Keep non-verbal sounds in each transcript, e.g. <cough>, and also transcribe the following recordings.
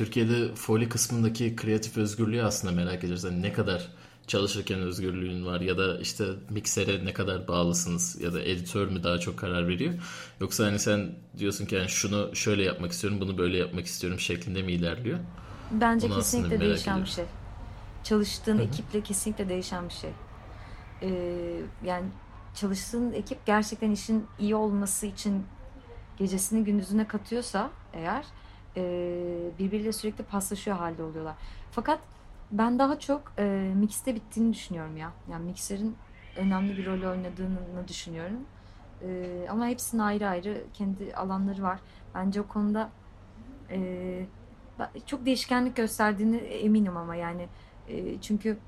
Türkiye'de foli kısmındaki kreatif özgürlüğü aslında merak ediyoruz. Yani ne kadar çalışırken özgürlüğün var ya da işte miksere ne kadar bağlısınız ya da editör mü daha çok karar veriyor. Yoksa hani sen diyorsun ki yani şunu şöyle yapmak istiyorum bunu böyle yapmak istiyorum şeklinde mi ilerliyor? Bence Onu kesinlikle değişen bir şey. Çalıştığın Hı-hı. ekiple kesinlikle değişen bir şey. Ee, yani çalıştığın ekip gerçekten işin iyi olması için gecesini gündüzüne katıyorsa eğer e, birbiriyle sürekli paslaşıyor halde oluyorlar. Fakat ben daha çok e, mixte bittiğini düşünüyorum ya. Yani mikserin önemli bir rol oynadığını düşünüyorum. E, ama hepsinin ayrı ayrı kendi alanları var. Bence o konuda e, çok değişkenlik gösterdiğini eminim ama yani e, çünkü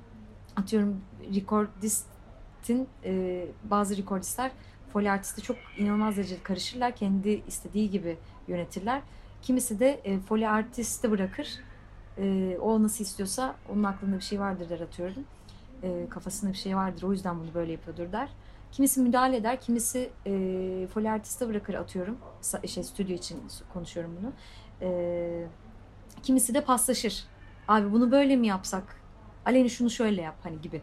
atıyorum recordistin e, bazı recordistler foley artisti çok inanılmaz derecede karışırlar. Kendi istediği gibi yönetirler. Kimisi de e, foley artisti bırakır e, o nasıl istiyorsa onun aklında bir şey vardır der atıyorum. E, kafasında bir şey vardır o yüzden bunu böyle yapıyordur der. Kimisi müdahale eder, kimisi e, foley artiste bırakır atıyorum. Şey, stüdyo için konuşuyorum bunu. E, kimisi de paslaşır. Abi bunu böyle mi yapsak? Aleni şunu şöyle yap hani gibi.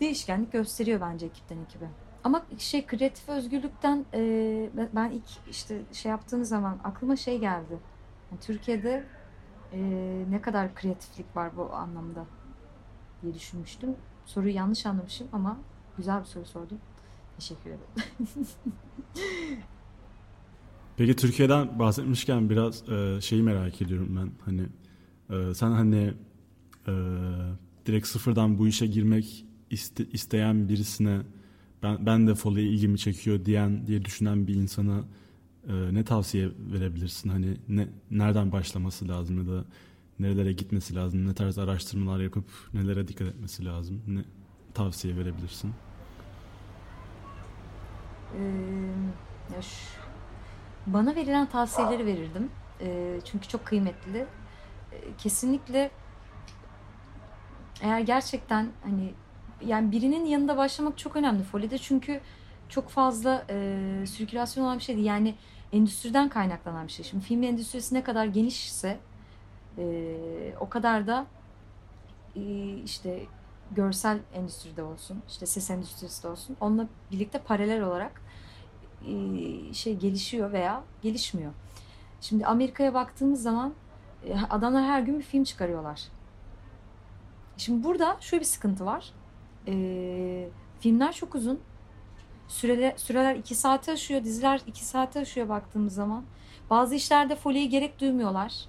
Değişkenlik gösteriyor bence ekipten ekibe. Ama şey kreatif özgürlükten e, ben ilk işte şey yaptığınız zaman aklıma şey geldi. Yani Türkiye'de e, ne kadar kreatiflik var bu anlamda diye düşünmüştüm. Soruyu yanlış anlamışım ama güzel bir soru sordum. Teşekkür ederim. <laughs> Peki Türkiye'den bahsetmişken biraz e, şeyi merak ediyorum ben. Hani e, sen hani e, direkt sıfırdan bu işe girmek iste, isteyen birisine ben ben de foley ilgimi çekiyor diyen diye düşünen bir insana e, ne tavsiye verebilirsin? Hani ne nereden başlaması lazım ya da nerelere gitmesi lazım? Ne tarz araştırmalar yapıp nelere dikkat etmesi lazım? Ne tavsiye verebilirsin? Ee, bana verilen tavsiyeleri verirdim. E, çünkü çok kıymetli. E, kesinlikle eğer gerçekten hani yani birinin yanında başlamak çok önemli Foley'de çünkü çok fazla e, sirkülasyon olan bir şey değil. Yani endüstriden kaynaklanan bir şey. Şimdi film endüstrisi ne kadar genişse e, o kadar da e, işte görsel endüstride olsun, işte ses endüstrisi de olsun onunla birlikte paralel olarak e, şey gelişiyor veya gelişmiyor. Şimdi Amerika'ya baktığımız zaman e, adamlar her gün bir film çıkarıyorlar. Şimdi burada şöyle bir sıkıntı var. E, filmler çok uzun Süreler, süreler iki saate aşıyor. Diziler iki saate aşıyor baktığımız zaman. Bazı işlerde folyeyi gerek duymuyorlar.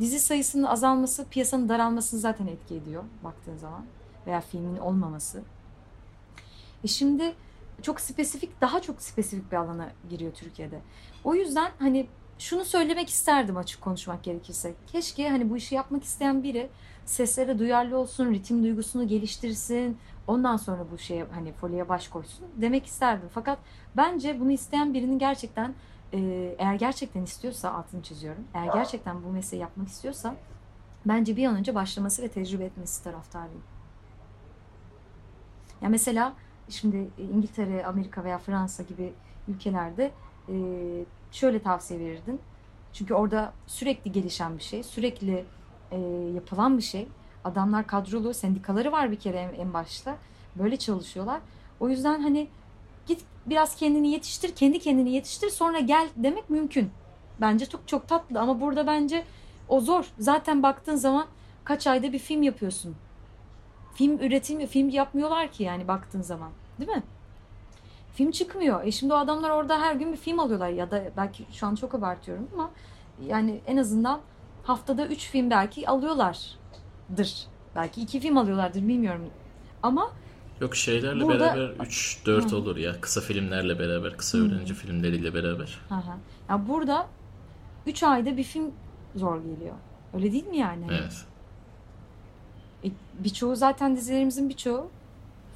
Dizi sayısının azalması piyasanın daralmasını zaten etki ediyor baktığın zaman. Veya filmin olmaması. E şimdi çok spesifik, daha çok spesifik bir alana giriyor Türkiye'de. O yüzden hani şunu söylemek isterdim açık konuşmak gerekirse. Keşke hani bu işi yapmak isteyen biri seslere duyarlı olsun, ritim duygusunu geliştirsin, Ondan sonra bu şeye hani folyoya baş koysun demek isterdim. Fakat bence bunu isteyen birinin gerçekten e, eğer gerçekten istiyorsa altını çiziyorum. Eğer gerçekten bu mesleği yapmak istiyorsa bence bir an önce başlaması ve tecrübe etmesi taraftarıyım. Ya mesela şimdi İngiltere, Amerika veya Fransa gibi ülkelerde e, şöyle tavsiye verirdin. Çünkü orada sürekli gelişen bir şey, sürekli e, yapılan bir şey Adamlar kadrolu, sendikaları var bir kere en, en başta. Böyle çalışıyorlar. O yüzden hani git biraz kendini yetiştir, kendi kendini yetiştir sonra gel demek mümkün. Bence çok çok tatlı ama burada bence o zor. Zaten baktığın zaman kaç ayda bir film yapıyorsun. Film üretilmiyor, film yapmıyorlar ki yani baktığın zaman. Değil mi? Film çıkmıyor. E şimdi o adamlar orada her gün bir film alıyorlar ya da belki şu an çok abartıyorum ama yani en azından haftada 3 film belki alıyorlar dır. Belki iki film alıyorlardır bilmiyorum. Ama Yok şeylerle burada... beraber 3-4 olur ya. Kısa filmlerle beraber, kısa öğrenci filmleriyle beraber. Hı hı. Ya burada 3 ayda bir film zor geliyor. Öyle değil mi yani? Evet. E, birçoğu zaten dizilerimizin birçoğu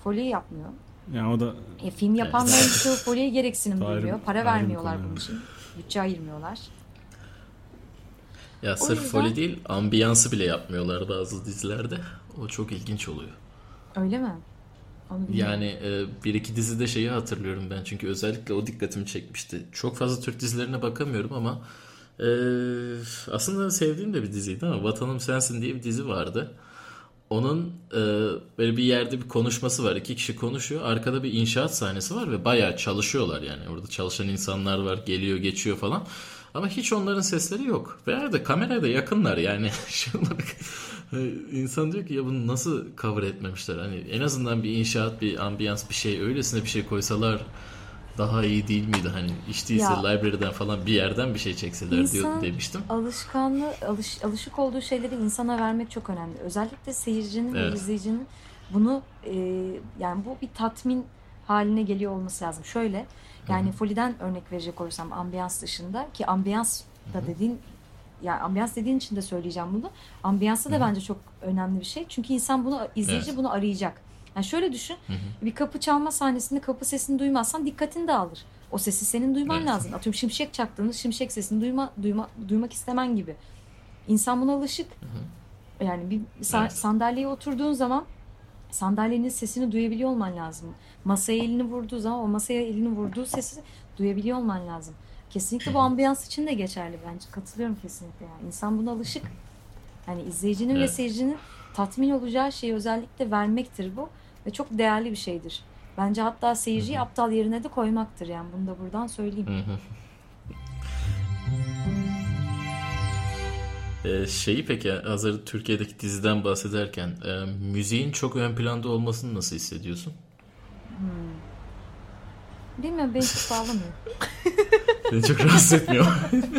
foley yapmıyor. Yani o da e, film yapanların evet. birçoğu foleye gereksinim duymuyor. Para vermiyorlar bunun için. Bütçe ayırmıyorlar. Ya o sırf yüzden... foli değil, ambiyansı bile yapmıyorlar bazı dizilerde. O çok ilginç oluyor. Öyle mi? Yani e, bir iki dizide şeyi hatırlıyorum ben çünkü özellikle o dikkatimi çekmişti. Çok fazla Türk dizilerine bakamıyorum ama Ee, aslında sevdiğim de bir diziydi ama Vatanım Sensin diye bir dizi vardı. Onun e, böyle bir yerde bir konuşması var. İki kişi konuşuyor. Arkada bir inşaat sahnesi var ve bayağı çalışıyorlar yani. Orada çalışan insanlar var. Geliyor geçiyor falan. Ama hiç onların sesleri yok. Ve arada kameraya da yakınlar yani. <laughs> şey olarak insan diyor ki ya bunu nasıl cover etmemişler? Hani en azından bir inşaat, bir ambiyans, bir şey öylesine bir şey koysalar daha iyi değil miydi? Hani hiç değilse ya, library'den falan bir yerden bir şey çekseler diyor demiştim. alışkanlığı, alış, alışık olduğu şeyleri insana vermek çok önemli. Özellikle seyircinin evet. ve izleyicinin bunu e, yani bu bir tatmin haline geliyor olması lazım. Şöyle yani Hı-hı. Folly'den örnek verecek olursam ambiyans dışında ki ambiyans da dediğin yani ambiyans dediğin için de söyleyeceğim bunu. Ambiyansı da Hı-hı. bence çok önemli bir şey. Çünkü insan bunu izleyici evet. bunu arayacak. Yani şöyle düşün. Hı hı. Bir kapı çalma sahnesinde kapı sesini duymazsan dikkatini de alır. O sesi senin duyman evet. lazım. Atıyorum şimşek çaktığında şimşek sesini duyma, duyma, duymak istemen gibi. İnsan buna alışık. Hı hı. Yani bir sa- evet. sandalyeye oturduğun zaman sandalyenin sesini duyabiliyor olman lazım. Masaya elini vurduğu zaman o masaya elini vurduğu sesi duyabiliyor olman lazım. Kesinlikle bu ambiyans için de geçerli bence. Katılıyorum kesinlikle. Yani. İnsan buna alışık. Yani izleyicinin evet. ve seyircinin tatmin olacağı şeyi özellikle vermektir bu. Ve çok değerli bir şeydir. Bence hatta seyirciyi Hı-hı. aptal yerine de koymaktır yani. Bunu da buradan söyleyeyim. Ee, <laughs> şeyi peki hazır Türkiye'deki diziden bahsederken e, müziğin çok ön planda olmasını nasıl hissediyorsun? Hmm. Bilmiyorum beni çok bağlamıyor. beni <laughs> çok rahatsız etmiyor.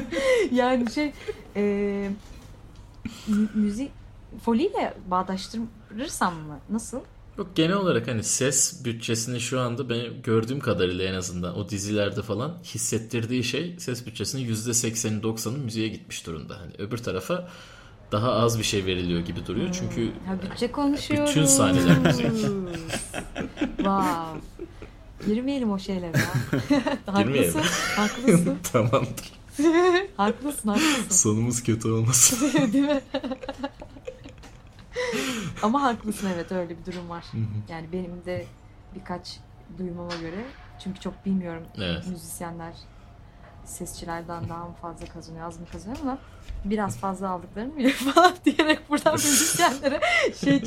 <laughs> yani şey e, müzik foliyle bağdaştırırsam mı? Nasıl? Yok genel olarak hani ses bütçesini şu anda ben gördüğüm kadarıyla en azından o dizilerde falan hissettirdiği şey ses bütçesinin %80'i 90'ı müziğe gitmiş durumda. Hani öbür tarafa daha az bir şey veriliyor gibi duruyor. Hmm. Çünkü ha, bütçe konuşuyoruz. Bütün sahneler <laughs> müzik. wow. Girmeyelim o şeylere <laughs> haklısın. haklısın. <laughs> Tamamdır. haklısın, haklısın. Sonumuz kötü olmasın. Değil mi? <laughs> Ama haklısın evet öyle bir durum var. Yani benim de birkaç duymama göre çünkü çok bilmiyorum evet. müzisyenler sesçilerden daha mı fazla kazanıyor az mı kazanıyor ama biraz fazla aldıklarını biliyor <laughs> falan diyerek buradan müzisyenlere şey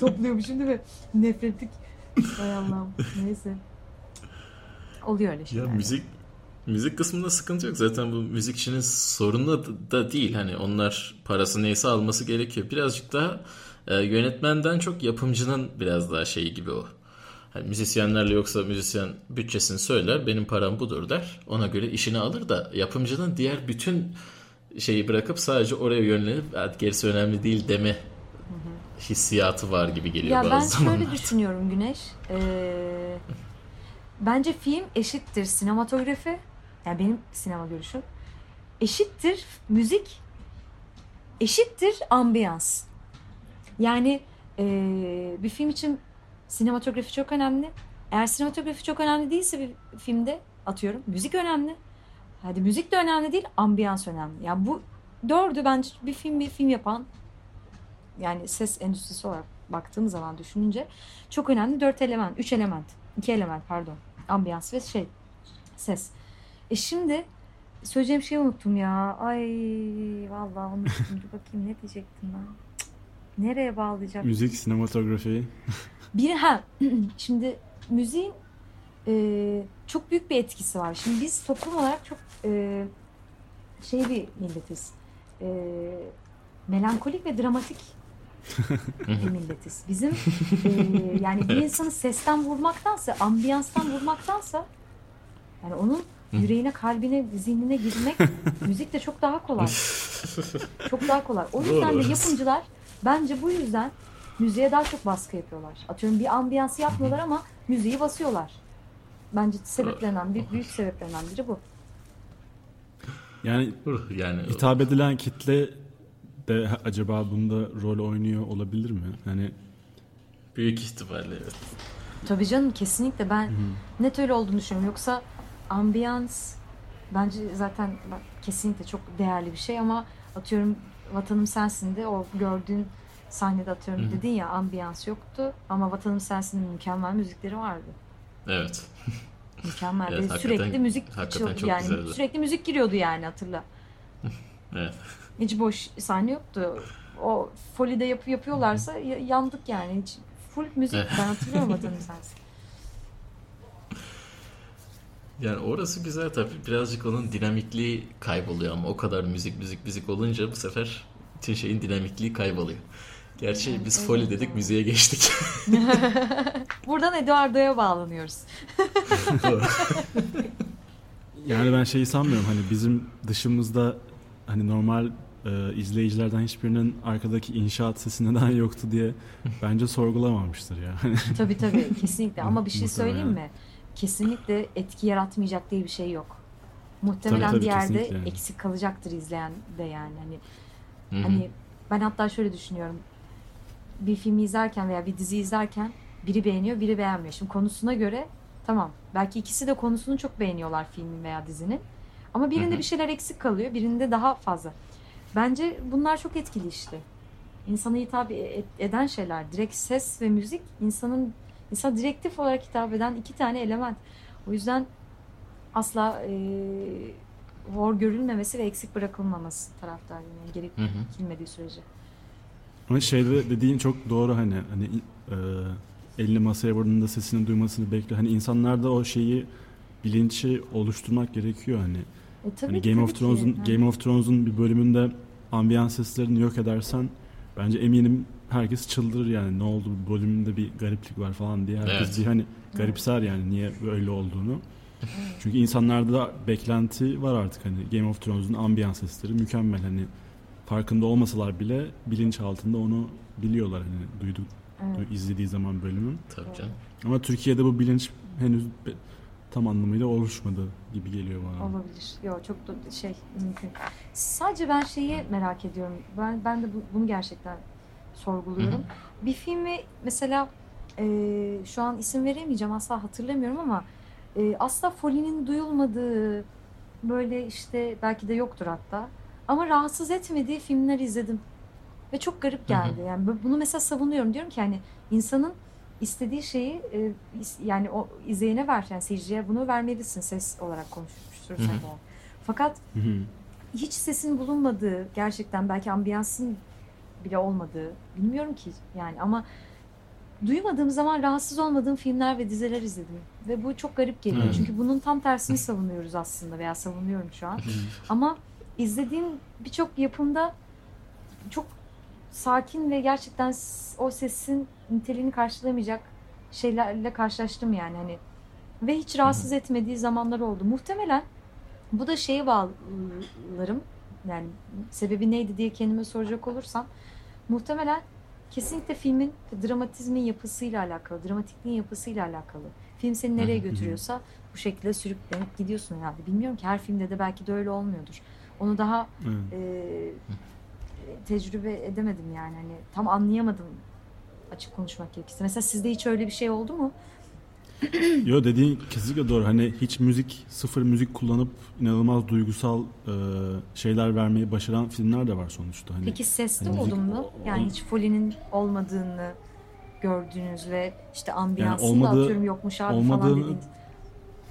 topluyormuşum değil mi? Nefretlik. Hay Allah'ım. Neyse. Oluyor öyle şeyler. Ya müzik müzik kısmında sıkıntı yok. Zaten bu müzik işinin sorunu da değil. Hani onlar parası neyse alması gerekiyor. Birazcık daha e, yönetmenden çok yapımcının biraz daha şeyi gibi o. Hani müzisyenlerle yoksa müzisyen bütçesini söyler benim param budur der. Ona göre işini alır da yapımcının diğer bütün şeyi bırakıp sadece oraya yönlenip gerisi önemli değil deme hissiyatı var gibi geliyor ya bazı ben zamanlar. Ben şöyle düşünüyorum Güneş. Ee, bence film eşittir sinematografi. Yani benim sinema görüşüm. Eşittir müzik. Eşittir ambiyans. Yani e, bir film için sinematografi çok önemli. Eğer sinematografi çok önemli değilse bir filmde atıyorum müzik önemli. Hadi müzik de önemli değil, ambiyans önemli. Yani bu dördü bence bir film bir film yapan yani ses endüstrisi olarak baktığım zaman düşününce çok önemli dört element, üç element, iki element pardon. Ambiyans ve şey ses. E şimdi söyleyeceğim şeyi unuttum ya. Ay vallahi unuttum. Dur bakayım ne diyecektim ben. Nereye bağlayacak? Müzik, sinematografi. Bir ha <clears throat> şimdi müziğin e, çok büyük bir etkisi var. Şimdi biz toplum olarak çok e, şey bir milletiz. E, melankolik ve dramatik <laughs> bir milletiz. Bizim e, yani bir insanı sesten vurmaktansa, ambiyanstan vurmaktansa yani onun yüreğine, kalbine, zihnine girmek <laughs> müzik de çok daha kolay. <laughs> Çok daha kolay. O yüzden de yapımcılar Bence bu yüzden müziğe daha çok baskı yapıyorlar. Atıyorum bir ambiyansı yapmıyorlar ama müziği basıyorlar. Bence sebeplerinden bir büyük sebeplerinden biri bu. Yani <laughs> yani hitap edilen kitle de acaba bunda rol oynuyor olabilir mi? Hani büyük ihtimalle evet. Tabii canım kesinlikle ben Hı-hı. net öyle olduğunu düşünüyorum. Yoksa ambiyans bence zaten bak, kesinlikle çok değerli bir şey ama atıyorum Vatanım Sensin de o gördüğün sahnede atıyorum Hı-hı. dedin ya ambiyans yoktu ama Vatanım Sensin'in mükemmel müzikleri vardı. Evet. <laughs> Mükemmel. evet, sürekli müzik çok yani güzeldi. sürekli müzik giriyordu yani hatırla. <laughs> evet. Hiç boş sahne yoktu. O folide yapı yapıyorlarsa yandık yani. Hiç full müzik. ben hatırlıyorum adını <laughs> sensin. Yani orası güzel tabii. Birazcık onun dinamikliği kayboluyor ama o kadar müzik müzik müzik olunca bu sefer bütün şeyin dinamikliği kayboluyor. Gerçi evet, biz Foley dedik müziğe geçtik. <laughs> Buradan Eduardo'ya bağlanıyoruz. <laughs> yani ben şeyi sanmıyorum hani bizim dışımızda hani normal e, izleyicilerden hiçbirinin arkadaki inşaat sesi neden yoktu diye bence sorgulamamıştır ya. tabii tabii <laughs> kesinlikle ama bir şey söyleyeyim mi? Kesinlikle etki yaratmayacak diye bir şey yok. Muhtemelen tabii, tabii, bir yerde kesinlikle. eksik kalacaktır izleyen de yani hani Hı-hı. hani ben hatta şöyle düşünüyorum bir filmi izlerken veya bir dizi izlerken biri beğeniyor, biri beğenmiyor. Şimdi konusuna göre tamam. Belki ikisi de konusunu çok beğeniyorlar filmin veya dizinin. Ama birinde Hı-hı. bir şeyler eksik kalıyor, birinde daha fazla. Bence bunlar çok etkili işte. İnsana hitap e, eden şeyler. Direkt ses ve müzik insanın insan direktif olarak hitap eden iki tane element. O yüzden asla e, hor görülmemesi ve eksik bırakılmaması taraftarıyım. Yani gerekilmediği sürece. Ama şeyde dediğin çok doğru hani hani e, elini masaya vurduğunda sesini duymasını bekle. Hani insanlarda o şeyi bilinci oluşturmak gerekiyor hani. E, tabii, hani Game of Thrones'un Game of Thrones'un bir bölümünde ambiyans seslerini yok edersen bence eminim herkes çıldırır yani ne oldu bu bölümünde bir gariplik var falan diye herkes evet. bir hani garipser yani niye böyle olduğunu. Çünkü insanlarda da beklenti var artık hani Game of Thrones'un ambiyans sesleri mükemmel hani farkında olmasalar bile bilinç altında onu biliyorlar hani duyduk evet. izlediği zaman bölümün. Tabii canım. Ama Türkiye'de bu bilinç henüz tam anlamıyla oluşmadı gibi geliyor bana. Olabilir. Yok çok da şey mümkün. Sadece ben şeyi merak ediyorum. Ben ben de bu, bunu gerçekten sorguluyorum. Hı-hı. Bir filmi mesela e, şu an isim veremeyeceğim asla hatırlamıyorum ama e, asla Foley'nin duyulmadığı böyle işte belki de yoktur hatta ama rahatsız etmediği filmler izledim. Ve çok garip geldi. Yani bunu mesela savunuyorum. Diyorum ki hani insanın istediği şeyi e, yani o izleyene ver. Yani seyirciye bunu vermelisin ses olarak konuşmuştur sen Fakat hiç sesin bulunmadığı gerçekten belki ambiyansın bile olmadığı bilmiyorum ki yani ama duymadığım zaman rahatsız olmadığım filmler ve diziler izledim. Ve bu çok garip geliyor. Çünkü bunun tam tersini savunuyoruz aslında veya savunuyorum şu an. ama izlediğim birçok yapımda çok sakin ve gerçekten o sesin niteliğini karşılamayacak şeylerle karşılaştım yani hani ve hiç rahatsız etmediği zamanlar oldu. Muhtemelen bu da şeye bağlarım yani sebebi neydi diye kendime soracak olursam muhtemelen kesinlikle filmin dramatizmin yapısıyla alakalı, dramatikliğin yapısıyla alakalı. Film seni nereye götürüyorsa bu şekilde sürüklenip gidiyorsun herhalde. Bilmiyorum ki her filmde de belki de öyle olmuyordur. Onu daha e, tecrübe edemedim yani. Hani tam anlayamadım açık konuşmak gerekirse. Mesela sizde hiç öyle bir şey oldu mu? Yo dediğin kesinlikle doğru. Hani hiç müzik, sıfır müzik kullanıp inanılmaz duygusal e, şeyler vermeyi başaran filmler de var sonuçta. Hani, Peki sesli hani oldu mu? Yani hiç Foley'nin olmadığını gördüğünüz ve işte ambiyansını yani olmadığı, da atıyorum yokmuş abi falan dediğiniz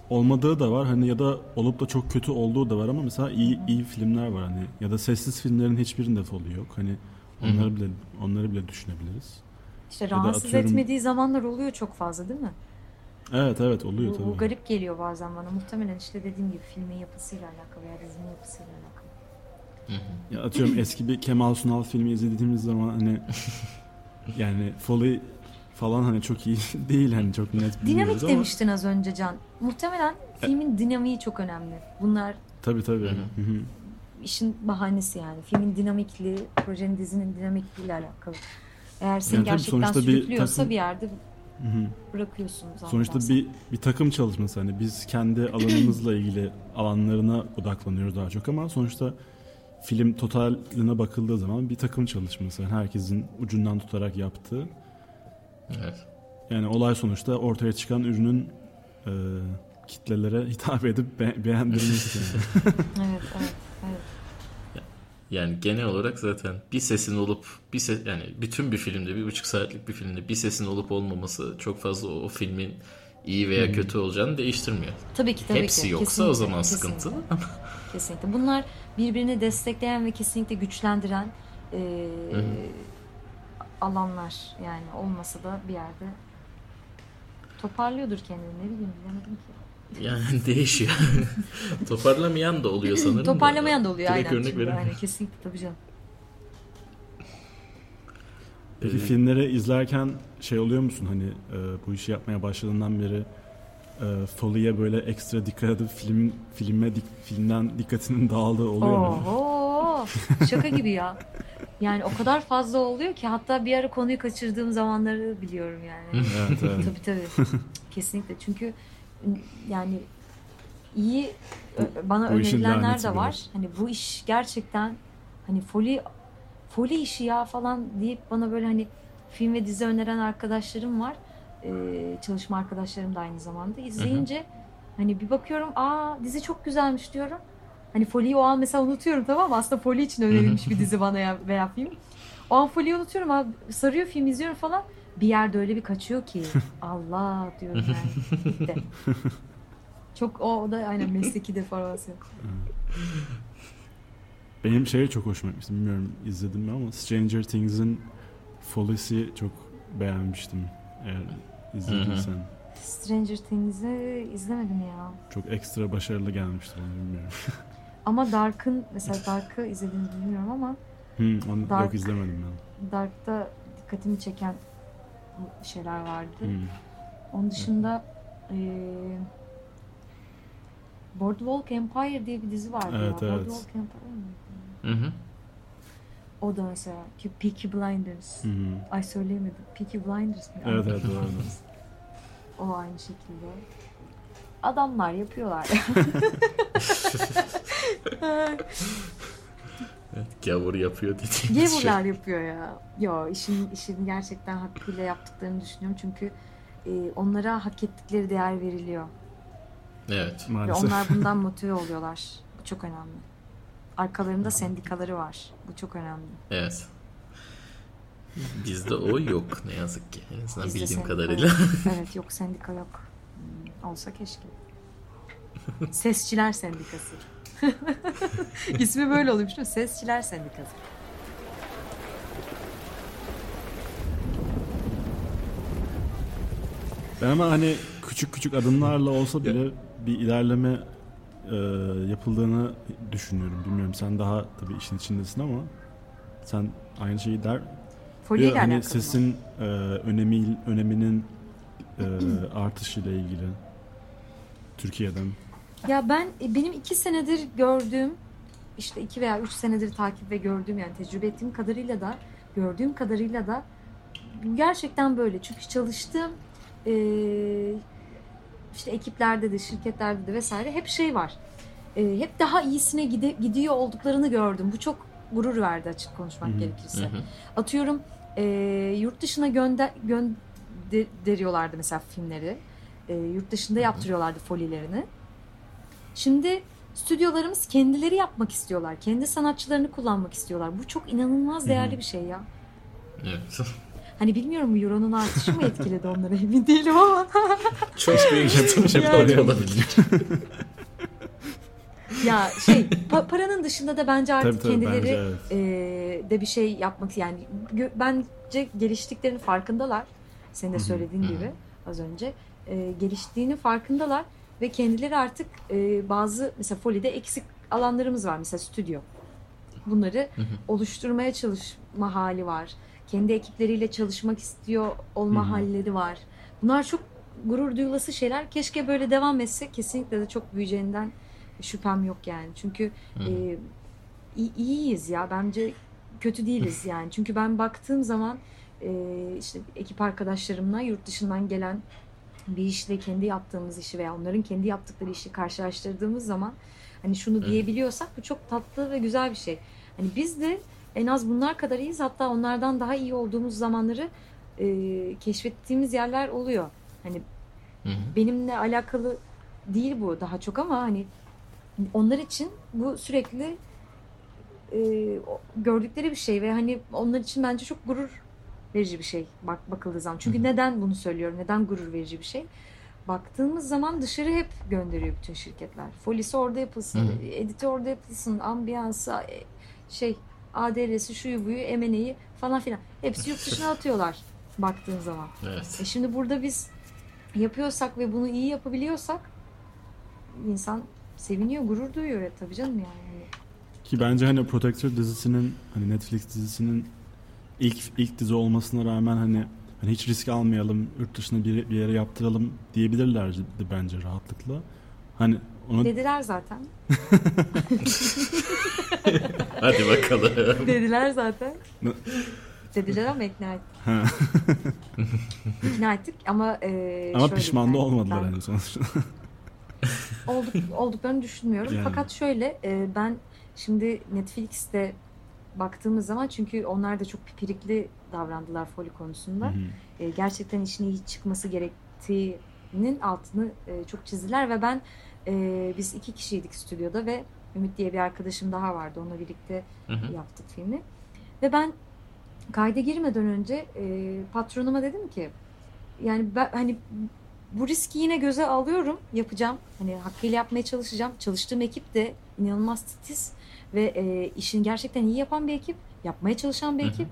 olmadığı da var hani ya da olup da çok kötü olduğu da var ama mesela iyi iyi filmler var hani ya da sessiz filmlerin hiçbirinde folu yok hani onları Hı-hı. bile onları bile düşünebiliriz. İşte rahatsız atıyorum... etmediği zamanlar oluyor çok fazla değil mi? Evet evet oluyor bu, tabii. Bu garip geliyor bazen bana. Muhtemelen işte dediğim gibi filmin yapısıyla alakalı ya dizinin yapısıyla alakalı. Ya atıyorum eski bir Kemal Sunal filmi izlediğimiz zaman hani <laughs> yani Foley falan hani çok iyi <laughs> değil hani çok net Dinamik ama... demiştin az önce Can. Muhtemelen filmin dinamiği çok önemli. Bunlar Tabii tabii. Hı-hı. işin bahanesi yani. Filmin dinamikliği, projenin dizinin dinamikliğiyle alakalı. Eğer seni yani gerçekten sürüklüyorsa bir, takım... bir yerde Hı-hı. bırakıyorsun zaten. Sonuçta bir bir takım çalışması hani biz kendi <clears throat> alanımızla ilgili alanlarına odaklanıyoruz daha çok ama sonuçta film totaline bakıldığı zaman bir takım çalışması. Yani herkesin ucundan tutarak yaptığı Evet. Yani olay sonuçta ortaya çıkan ürünün e, kitlelere hitap edip be- beğendirmesi. Yani. <laughs> evet, evet, evet. Yani genel olarak zaten bir sesin olup bir ses yani bütün bir filmde bir buçuk saatlik bir filmde bir sesin olup olmaması çok fazla o, o filmin iyi veya kötü olacağını değiştirmiyor. Tabii ki tabii Hepsi ki. yoksa Kesinlikle, o zaman kesinlikle. sıkıntı. <laughs> Kesinlikle. Bunlar birbirini destekleyen ve kesinlikle güçlendiren e, alanlar. Yani olmasa da bir yerde toparlıyordur kendini. Ne bileyim bilemedim ki. Yani <laughs> değişiyor. <laughs> Toparlamayan da oluyor sanırım. Toparlamayan da oluyor Direkt aynen. örnek verin. aynen kesinlikle tabii canım. Peki filmleri izlerken şey oluyor musun hani e, bu işi yapmaya başladığından beri e, Foley'e böyle ekstra dikkat edip film filme dik- filmden dikkatinin <laughs> dağıldığı oluyor mu? Oo, şaka gibi ya. Yani o kadar fazla oluyor ki hatta bir ara konuyu kaçırdığım zamanları biliyorum yani. Evet, evet. tabii tabii. Kesinlikle. Çünkü yani iyi bana Bu önerilenler de var. biraz. Hani bu iş gerçekten hani foli foli işi ya falan deyip bana böyle hani film ve dizi öneren arkadaşlarım var. Ee, çalışma arkadaşlarım da aynı zamanda. İzleyince hani bir bakıyorum aa dizi çok güzelmiş diyorum. Hani Foley'i o an mesela unutuyorum tamam mı? Aslında Foley için önerilmiş bir dizi bana ya veya film. O an Foley'i unutuyorum abi. Sarıyor film izliyorum falan. Bir yerde öyle bir kaçıyor ki. <laughs> Allah diyorum yani. Gitti. <laughs> Çok o, o da aynen mesleki deformasyon. Benim şeye çok hoşuma gitmişti. Bilmiyorum izledim mi ama Stranger Things'in Foley'si çok beğenmiştim. Eğer izlediysen. Stranger Things'i izlemedim ya. Çok ekstra başarılı gelmişti bana bilmiyorum. <laughs> Ama Dark'ın mesela Dark'ı izlediğini bilmiyorum ama Hı, onu Dark. yok izlemedim ben. Dark'ta dikkatimi çeken şeyler vardı. Hı. Onun dışında eee Boardwalk Empire diye bir dizi vardı Evet, ya. evet. Boardwalk Empire? Hı hı. O da mesela ki Peaky Blinders. Hı hı. Ay söyleyemedim. Peaky Blinders mi? Evet evet doğru. <laughs> O aynı şekilde. Adamlar yapıyorlar. <laughs> <laughs> Gavur yapıyor dediğimiz şey. Gevurlar yapıyor ya. Yo işin işini gerçekten hakkıyla yaptıklarını düşünüyorum çünkü e, onlara hak ettikleri değer veriliyor. Evet. Ve Maalesef. onlar <laughs> bundan motive oluyorlar. Bu çok önemli. Arkalarında sendikaları var. Bu çok önemli. Evet. Bizde o yok ne yazık ki. En azından Bizde bildiğim kadarıyla. yok. <laughs> evet yok sendika yok. Hmm, Olsa keşke. Sesçiler Sendikası. <laughs> İsmi böyle oluyormuş değil mi? Sesçiler Sendikası. Ben ama hani küçük küçük adımlarla olsa bile bir ilerleme e, yapıldığını düşünüyorum. Bilmiyorum sen daha tabii işin içindesin ama sen aynı şeyi der. Folye ile hani sesin e, önemi öneminin e, <clears throat> artışıyla ilgili Türkiye'den. Ya ben e, benim iki senedir gördüğüm işte iki veya üç senedir takip ve gördüğüm yani tecrübe ettiğim kadarıyla da gördüğüm kadarıyla da gerçekten böyle. Çünkü çalıştığım e, işte ekiplerde de şirketlerde de vesaire hep şey var. E, hep daha iyisine gide- gidiyor olduklarını gördüm. Bu çok gurur verdi açık konuşmak Hı hı. gerekirse. Hı hı. Atıyorum e, yurt dışına gönder gönderiyorlardı mesela filmleri. E, yurt dışında yaptırıyorlardı folilerini. Şimdi stüdyolarımız kendileri yapmak istiyorlar. Kendi sanatçılarını kullanmak istiyorlar. Bu çok inanılmaz değerli bir şey ya. Evet. <laughs> Hani bilmiyorum bu euronun artışı mı etkiledi onları emin değilim ama. <laughs> Çok büyük Yani. böyle olabilir. <laughs> ya şey pa- paranın dışında da bence artık Tabii tabii kendileri bence evet. e, de bir şey yapmak yani gö- bence geliştiklerinin farkındalar. Senin de söylediğin gibi az önce e, geliştiğinin farkındalar ve kendileri artık e, bazı mesela Foley'de eksik alanlarımız var mesela stüdyo. Bunları Hı hı. oluşturmaya çalışma hali var. Kendi ekipleriyle çalışmak istiyor olma Hı hı. halleri var. Bunlar çok gurur duyulası şeyler. Keşke böyle devam etse kesinlikle de çok büyüyeceğinden şüphem yok yani. Çünkü Hı. e, iyi- iyiyiz ya bence kötü değiliz yani. Çünkü ben baktığım zaman e, işte ekip arkadaşlarımla yurt dışından gelen bir işle kendi yaptığımız işi veya onların kendi yaptıkları işi karşılaştırdığımız zaman hani şunu Evet. diyebiliyorsak bu çok tatlı ve güzel bir şey. Hani biz de en az bunlar kadar iyiyiz hatta onlardan daha iyi olduğumuz zamanları e, keşfettiğimiz yerler oluyor. Hani Hı hı. benimle alakalı değil bu daha çok ama hani onlar için bu sürekli e, gördükleri bir şey ve hani onlar için bence çok gurur verici bir şey bak bakıldığı zaman. Çünkü Hı hı. neden bunu söylüyorum? Neden gurur verici bir şey? baktığımız zaman dışarı hep gönderiyor bütün şirketler. Folisi orada yapılsın, Hı. editi orada yapılsın, ambiyansı, e, şey ADR'si, şuyu buyu, emeneyi falan filan. Hepsi yurt dışına <laughs> atıyorlar baktığın zaman. Evet. E şimdi burada biz yapıyorsak ve bunu iyi yapabiliyorsak insan seviniyor, gurur duyuyor ya tabii canım yani. Ki bence hani Protector dizisinin hani Netflix dizisinin ilk ilk dizi olmasına rağmen hani hani hiç risk almayalım, yurt dışına bir, bir yere yaptıralım diyebilirlerdi bence rahatlıkla. Hani onu Dediler zaten. <laughs> Hadi bakalım. Dediler zaten. Dediler ama ikna ettik. <laughs> İkna ettik ama e, ama şöyle pişman da yani, olmadılar ben- hani sonuçta. <laughs> olduk, olduklarını düşünmüyorum. Yani. Fakat şöyle e, ben şimdi Netflix'te baktığımız zaman çünkü onlar da çok pipirikli davrandılar foli konusunda. Hı hı. E, gerçekten işin iyi çıkması gerektiğinin altını e, çok çizdiler ve ben e, biz iki kişiydik stüdyoda ve Ümit diye bir arkadaşım daha vardı. Onunla birlikte Hı hı. yaptık filmi. Ve ben kayda girmeden önce e, patronuma dedim ki yani ben hani bu riski yine göze alıyorum, yapacağım. Hani hakkıyla yapmaya çalışacağım. Çalıştığım ekip de inanılmaz titiz ve e, işini gerçekten iyi yapan bir ekip, yapmaya çalışan bir Hı hı. ekip.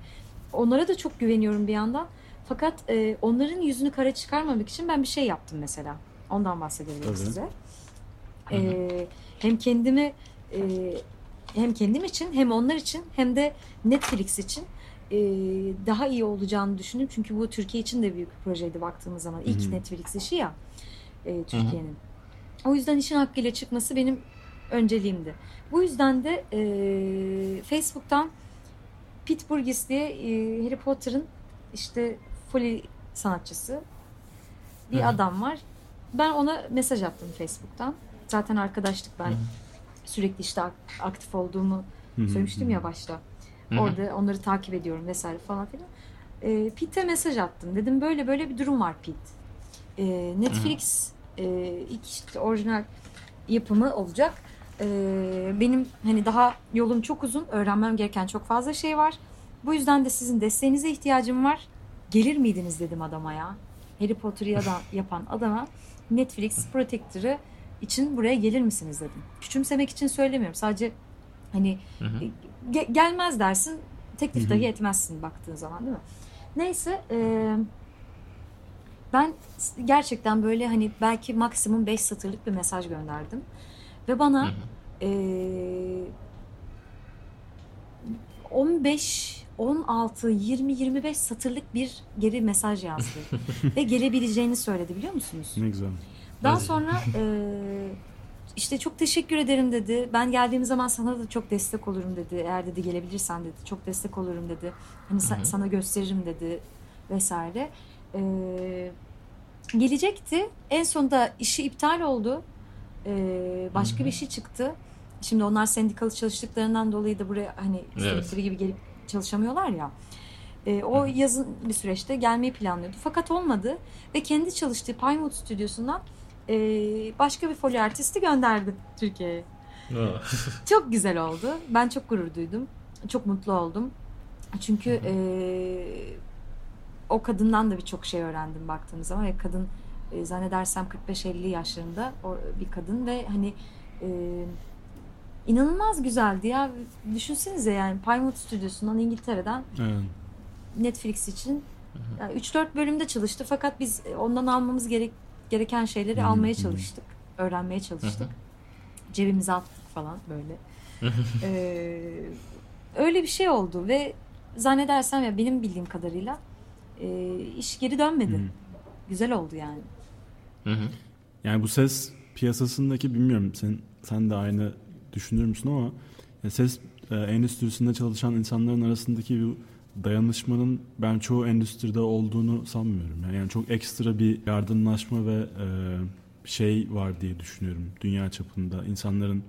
Onlara da çok güveniyorum bir yandan. Fakat e, onların yüzünü kara çıkarmamak için ben bir şey yaptım mesela. Ondan bahsedebilirim Tabii. size. Hı hı. E, hem kendimi e, hem kendim için hem onlar için hem de Netflix için e, daha iyi olacağını düşündüm. Çünkü bu Türkiye için de büyük bir projeydi baktığımız zaman. İlk Hı hı. Netflix işi ya e, Türkiye'nin. O yüzden işin hakkıyla çıkması benim önceliğimdi. Bu yüzden de e, Facebook'tan Pete Burgess diye e, Harry Potter'ın işte Foley sanatçısı bir Hı hı. adam var. Ben ona mesaj attım Facebook'tan. Zaten arkadaştık ben. Hı hı. Sürekli işte ak- aktif olduğumu Hı hı, söylemiştim ya başta. Hı hı. Orada onları takip ediyorum vesaire falan filan. E, Pete'e mesaj attım. Dedim böyle böyle bir durum var Pete. E, Netflix e, ilk işte orijinal yapımı olacak. E, benim hani daha yolum çok uzun. Öğrenmem gereken çok fazla şey var. Bu yüzden de sizin desteğinize ihtiyacım var. Gelir miydiniz dedim adama ya. Harry Potter'ı <laughs> yapan adama Netflix Protector'ı için buraya gelir misiniz dedim. Küçümsemek için söylemiyorum. Sadece hani Hı hı. ge- gelmez dersin teklif dahi etmezsin baktığın zaman değil mi? Neyse e, ben gerçekten böyle hani belki maksimum 5 satırlık bir mesaj gönderdim. Ve bana hı. e, 15 16 20 25 satırlık bir geri mesaj yazdı. <laughs> Ve gelebileceğini söyledi biliyor musunuz? Ne güzel. Daha Evet. sonra <laughs> e, işte çok teşekkür ederim dedi. Ben geldiğim zaman sana da çok destek olurum dedi. Eğer dedi gelebilirsen dedi. Çok destek olurum dedi. Hani sa- sana gösteririm dedi vesaire. E, gelecekti. En sonunda işi iptal oldu. E, başka Hı hı. bir şey çıktı. Şimdi onlar sendikalı çalıştıklarından dolayı da buraya hani Evet. istedikleri gibi gelip çalışamıyorlar ya. E, o yazın bir süreçte gelmeyi planlıyordu. Fakat olmadı ve kendi çalıştığı Pinewood stüdyosundan e, başka bir folyo artisti gönderdi Türkiye'ye. <laughs> Çok güzel oldu. Ben çok gurur duydum. Çok mutlu oldum. Çünkü e, o kadından da birçok şey öğrendim baktığımız zaman ve kadın e, zannedersem 45-50 yaşlarında o, bir kadın ve hani e, inanılmaz güzeldi ya. Düşünsenize yani Pinewood stüdyosundan İngiltere'den Evet. Netflix için yani 3-4 bölümde çalıştı fakat biz ondan almamız gerek, gereken şeyleri Hı almaya çalıştık. Öğrenmeye çalıştık. Cebimize attık falan böyle. Ee, öyle bir şey oldu ve zannedersem ya benim bildiğim kadarıyla e, iş geri dönmedi. Hı hı. Güzel oldu yani. Hı hı. Yani bu ses piyasasındaki bilmiyorum sen sen de aynı düşünür müsün ama ya ses e, endüstrisinde çalışan insanların arasındaki bu dayanışmanın ben çoğu endüstride olduğunu sanmıyorum. Yani, yani çok ekstra bir yardımlaşma ve e, şey var diye düşünüyorum dünya çapında insanların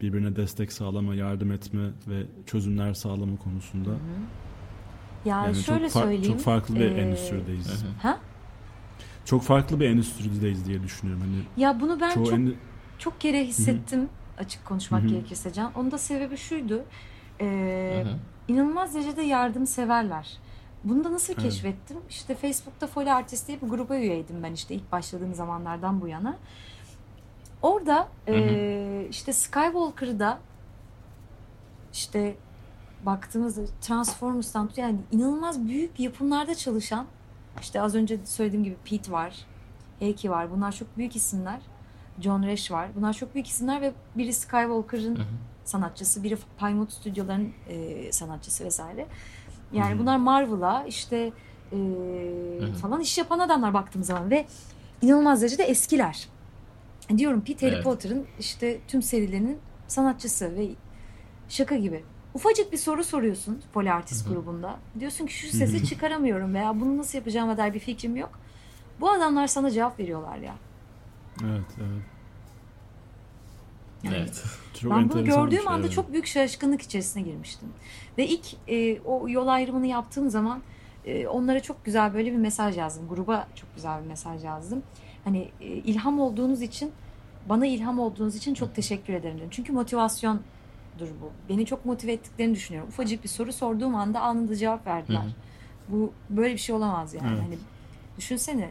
birbirine destek sağlama, yardım etme ve çözümler sağlama konusunda. Ya Yani şöyle çok, far- söyleyeyim. çok farklı bir e, endüstrideyiz. Hı hı. Ha? Çok farklı bir endüstrideyiz diye düşünüyorum. Hani Ya bunu ben çok endü- çok kere hissettim açık konuşmak Hı hı. gerekirse Can. Onun da sebebi şuydu. Ee, Hı hı. inanılmaz derecede yardımseverler. Bunu da nasıl evet. keşfettim? İşte Facebook'ta Foley Artist diye bir gruba üyeydim ben işte ilk başladığım zamanlardan bu yana. Orada hı hı. E, işte Skywalker'da işte baktığımızda Transformers'tan yani inanılmaz büyük yapımlarda çalışan işte az önce söylediğim gibi Pete var, Heikki var. Bunlar çok büyük isimler. John Resch var. Bunlar çok büyük isimler ve biri Skywalker'ın sanatçısı, biri Pinewood Stüdyoların e, sanatçısı vesaire. Yani hı bunlar Marvel'a işte e, falan iş yapan adamlar baktığım zaman ve inanılmaz derecede eskiler. Diyorum Pete Harry evet. Potter'ın işte tüm serilerinin sanatçısı ve şaka gibi. Ufacık bir soru soruyorsun Polartist grubunda. Diyorsun ki şu sesi çıkaramıyorum veya bunu nasıl yapacağıma dair bir fikrim yok. Bu adamlar sana cevap veriyorlar ya. Evet, evet. Yani evet. Çok ben bunu gördüğüm şey anda çok büyük şaşkınlık içerisine girmiştim. Ve ilk e, o yol ayrımını yaptığım zaman e, onlara çok güzel böyle bir mesaj yazdım. Gruba çok güzel bir mesaj yazdım. Hani e, ilham olduğunuz için, bana ilham olduğunuz için çok teşekkür ederim dedim. Çünkü motivasyondur bu. Beni çok motive ettiklerini düşünüyorum. Ufacık bir soru sorduğum anda anında cevap verdiler. Hı-hı. Bu böyle bir şey olamaz yani. Evet. Hani düşünsene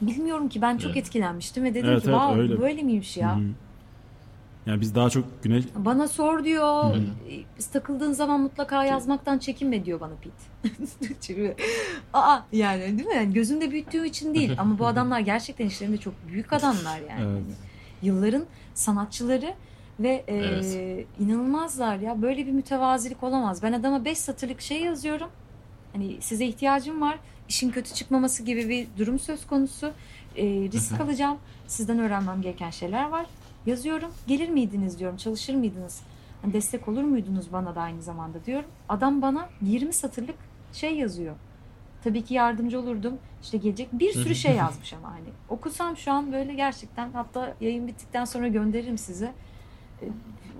bilmiyorum ki ben çok evet. etkilenmiştim ve dedim evet, ki evet, öyle. böyle miymiş ya? Hı-hı. Yani biz daha çok güneş... Bana sor diyor. Hı-hı. Takıldığın zaman mutlaka yazmaktan çekinme diyor bana Pete. <laughs> Aa yani değil mi? Yani gözümde büyüttüğü için değil. Ama bu <laughs> adamlar gerçekten işlerinde çok büyük adamlar yani. Evet. Yılların sanatçıları ve e, evet. inanılmazlar ya. Böyle bir mütevazilik olamaz. Ben adama 5 satırlık şey yazıyorum. Hani size ihtiyacım var işin kötü çıkmaması gibi bir durum söz konusu. E, risk alacağım. Sizden öğrenmem gereken şeyler var. Yazıyorum. Gelir miydiniz diyorum. Çalışır mıydınız? Hani destek olur muydunuz bana da aynı zamanda diyorum. Adam bana 20 satırlık şey yazıyor. Tabii ki yardımcı olurdum. İşte gelecek bir sürü şey yazmış ama hani. Okusam şu an böyle gerçekten hatta yayın bittikten sonra gönderirim size.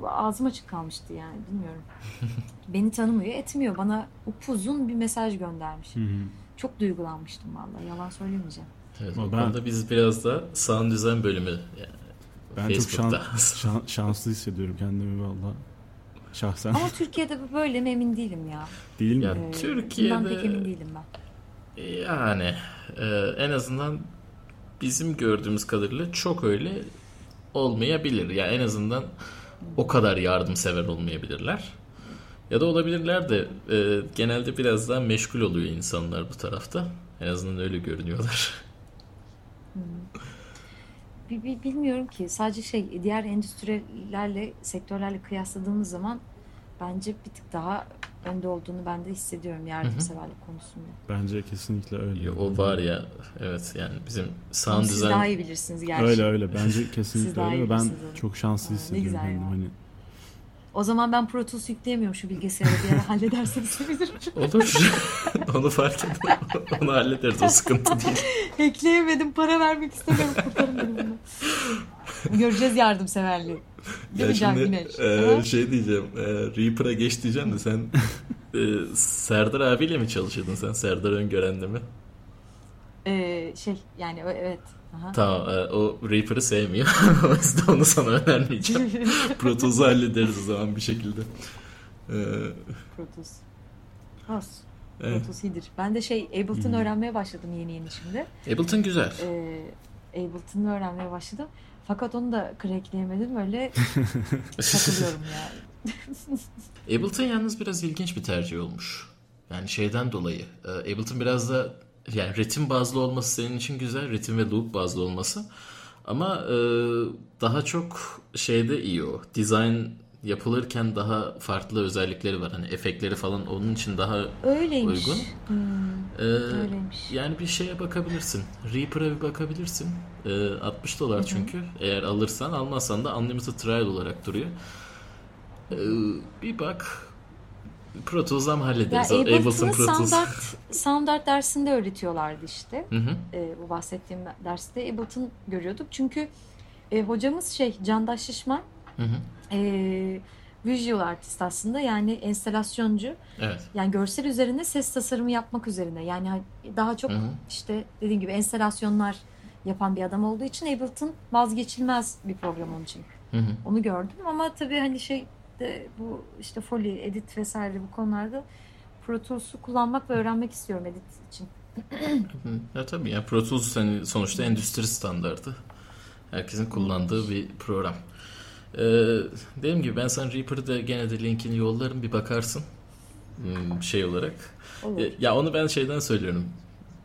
Ağzım açık kalmıştı yani bilmiyorum. <laughs> Beni tanımıyor, etmiyor. Bana upuzun bir mesaj göndermiş. Çok duygulanmıştım vallahi yalan söylemeyeceğim. Evet, o ben, konuda biz biraz da sound design bölümü yani ben Facebook'ta. çok şans, <laughs> şan, şanslı hissediyorum kendimi valla. Şahsen. Ama Türkiye'de bu böyle mi emin değilim ya. Değil mi? Ya, ee, Türkiye'de pek emin değilim ben. Yani e, en azından bizim gördüğümüz kadarıyla çok öyle olmayabilir. Yani en azından o kadar yardımsever olmayabilirler. Ya da olabilirler de e, genelde biraz daha meşgul oluyor insanlar bu tarafta. En azından öyle görünüyorlar. <laughs> Bilmiyorum ki sadece şey diğer endüstrilerle sektörlerle kıyasladığımız zaman bence bir tık daha önde olduğunu ben de hissediyorum yardımseverlik konusunda. Bence kesinlikle öyle. Yo, o var ya evet yani bizim sound design... Siz daha iyi bilirsiniz gerçi. Öyle öyle bence <laughs> kesinlikle öyle. Ben çok şanslı hissediyorum. Ne güzel yani. Hani o zaman ben Pro Tools yükleyemiyorum şu bilgisayarı bir ara hallederseniz sevinirim. <laughs> Olur. <laughs> Onu fark ettim. Onu hallederiz o sıkıntı değil. Ekleyemedim para vermek istemiyorum kurtarın beni bunu. Göreceğiz yardımseverliği. Değil mi Can Güneş? E, şey diyeceğim. E, Reaper'a geç diyeceğim de sen <laughs> e, Serdar abiyle mi çalışıyordun sen? Serdar Öngören'le mi? E, şey yani evet Aha. Tamam e, o Reaper'ı sevmiyor. <laughs> o yüzden onu sana önermeyeceğim. <laughs> Protos'u hallederiz o zaman bir şekilde. Ee, Protos. Has. Evet. İyidir. Ben de şey Ableton hmm. öğrenmeye başladım yeni yeni şimdi. Ableton güzel. Ee, Ableton'ı öğrenmeye başladım. Fakat onu da crackleyemedim. Öyle <laughs> takılıyorum yani. <laughs> Ableton yalnız biraz ilginç bir tercih olmuş. Yani şeyden dolayı. E, Ableton biraz da yani ritim bazlı olması senin için güzel. Ritim ve loop bazlı olması. Ama e, daha çok şeyde iyi o. Design yapılırken daha farklı özellikleri var. Hani efektleri falan onun için daha Öyleymiş. uygun. Hmm, ee, öyleymiş. Yani bir şeye bakabilirsin. Reaper'a bir bakabilirsin. Ee, 60 dolar çünkü. Hı-hı. Eğer alırsan almazsan da Unlimited Trial olarak duruyor. Ee, bir bak Pro Tools'dan hallederiz? Ya Ableton'ı Soundart, Soundart dersinde öğretiyorlardı işte. Hı hı. E, bu bahsettiğim derste Ableton görüyorduk. Çünkü e, hocamız şey Candaş Şişman. Hı hı. E, visual artist aslında yani enstalasyoncu. Evet. Yani görsel üzerine ses tasarımı yapmak üzerine. Yani daha çok hı hı. işte dediğim gibi enstalasyonlar yapan bir adam olduğu için Ableton vazgeçilmez bir program onun için. Hı hı. Onu gördüm ama tabii hani şey de bu işte Foley, edit vesaire bu konularda Pro Tools'u kullanmak ve öğrenmek istiyorum edit için. ya tabii ya Pro Tools hani sonuçta endüstri standardı. Herkesin kullandığı bir program. Ee, dediğim gibi ben sana Reaper'da gene de linkini yollarım bir bakarsın. Hmm, şey olarak. Olur. Ya onu ben şeyden söylüyorum.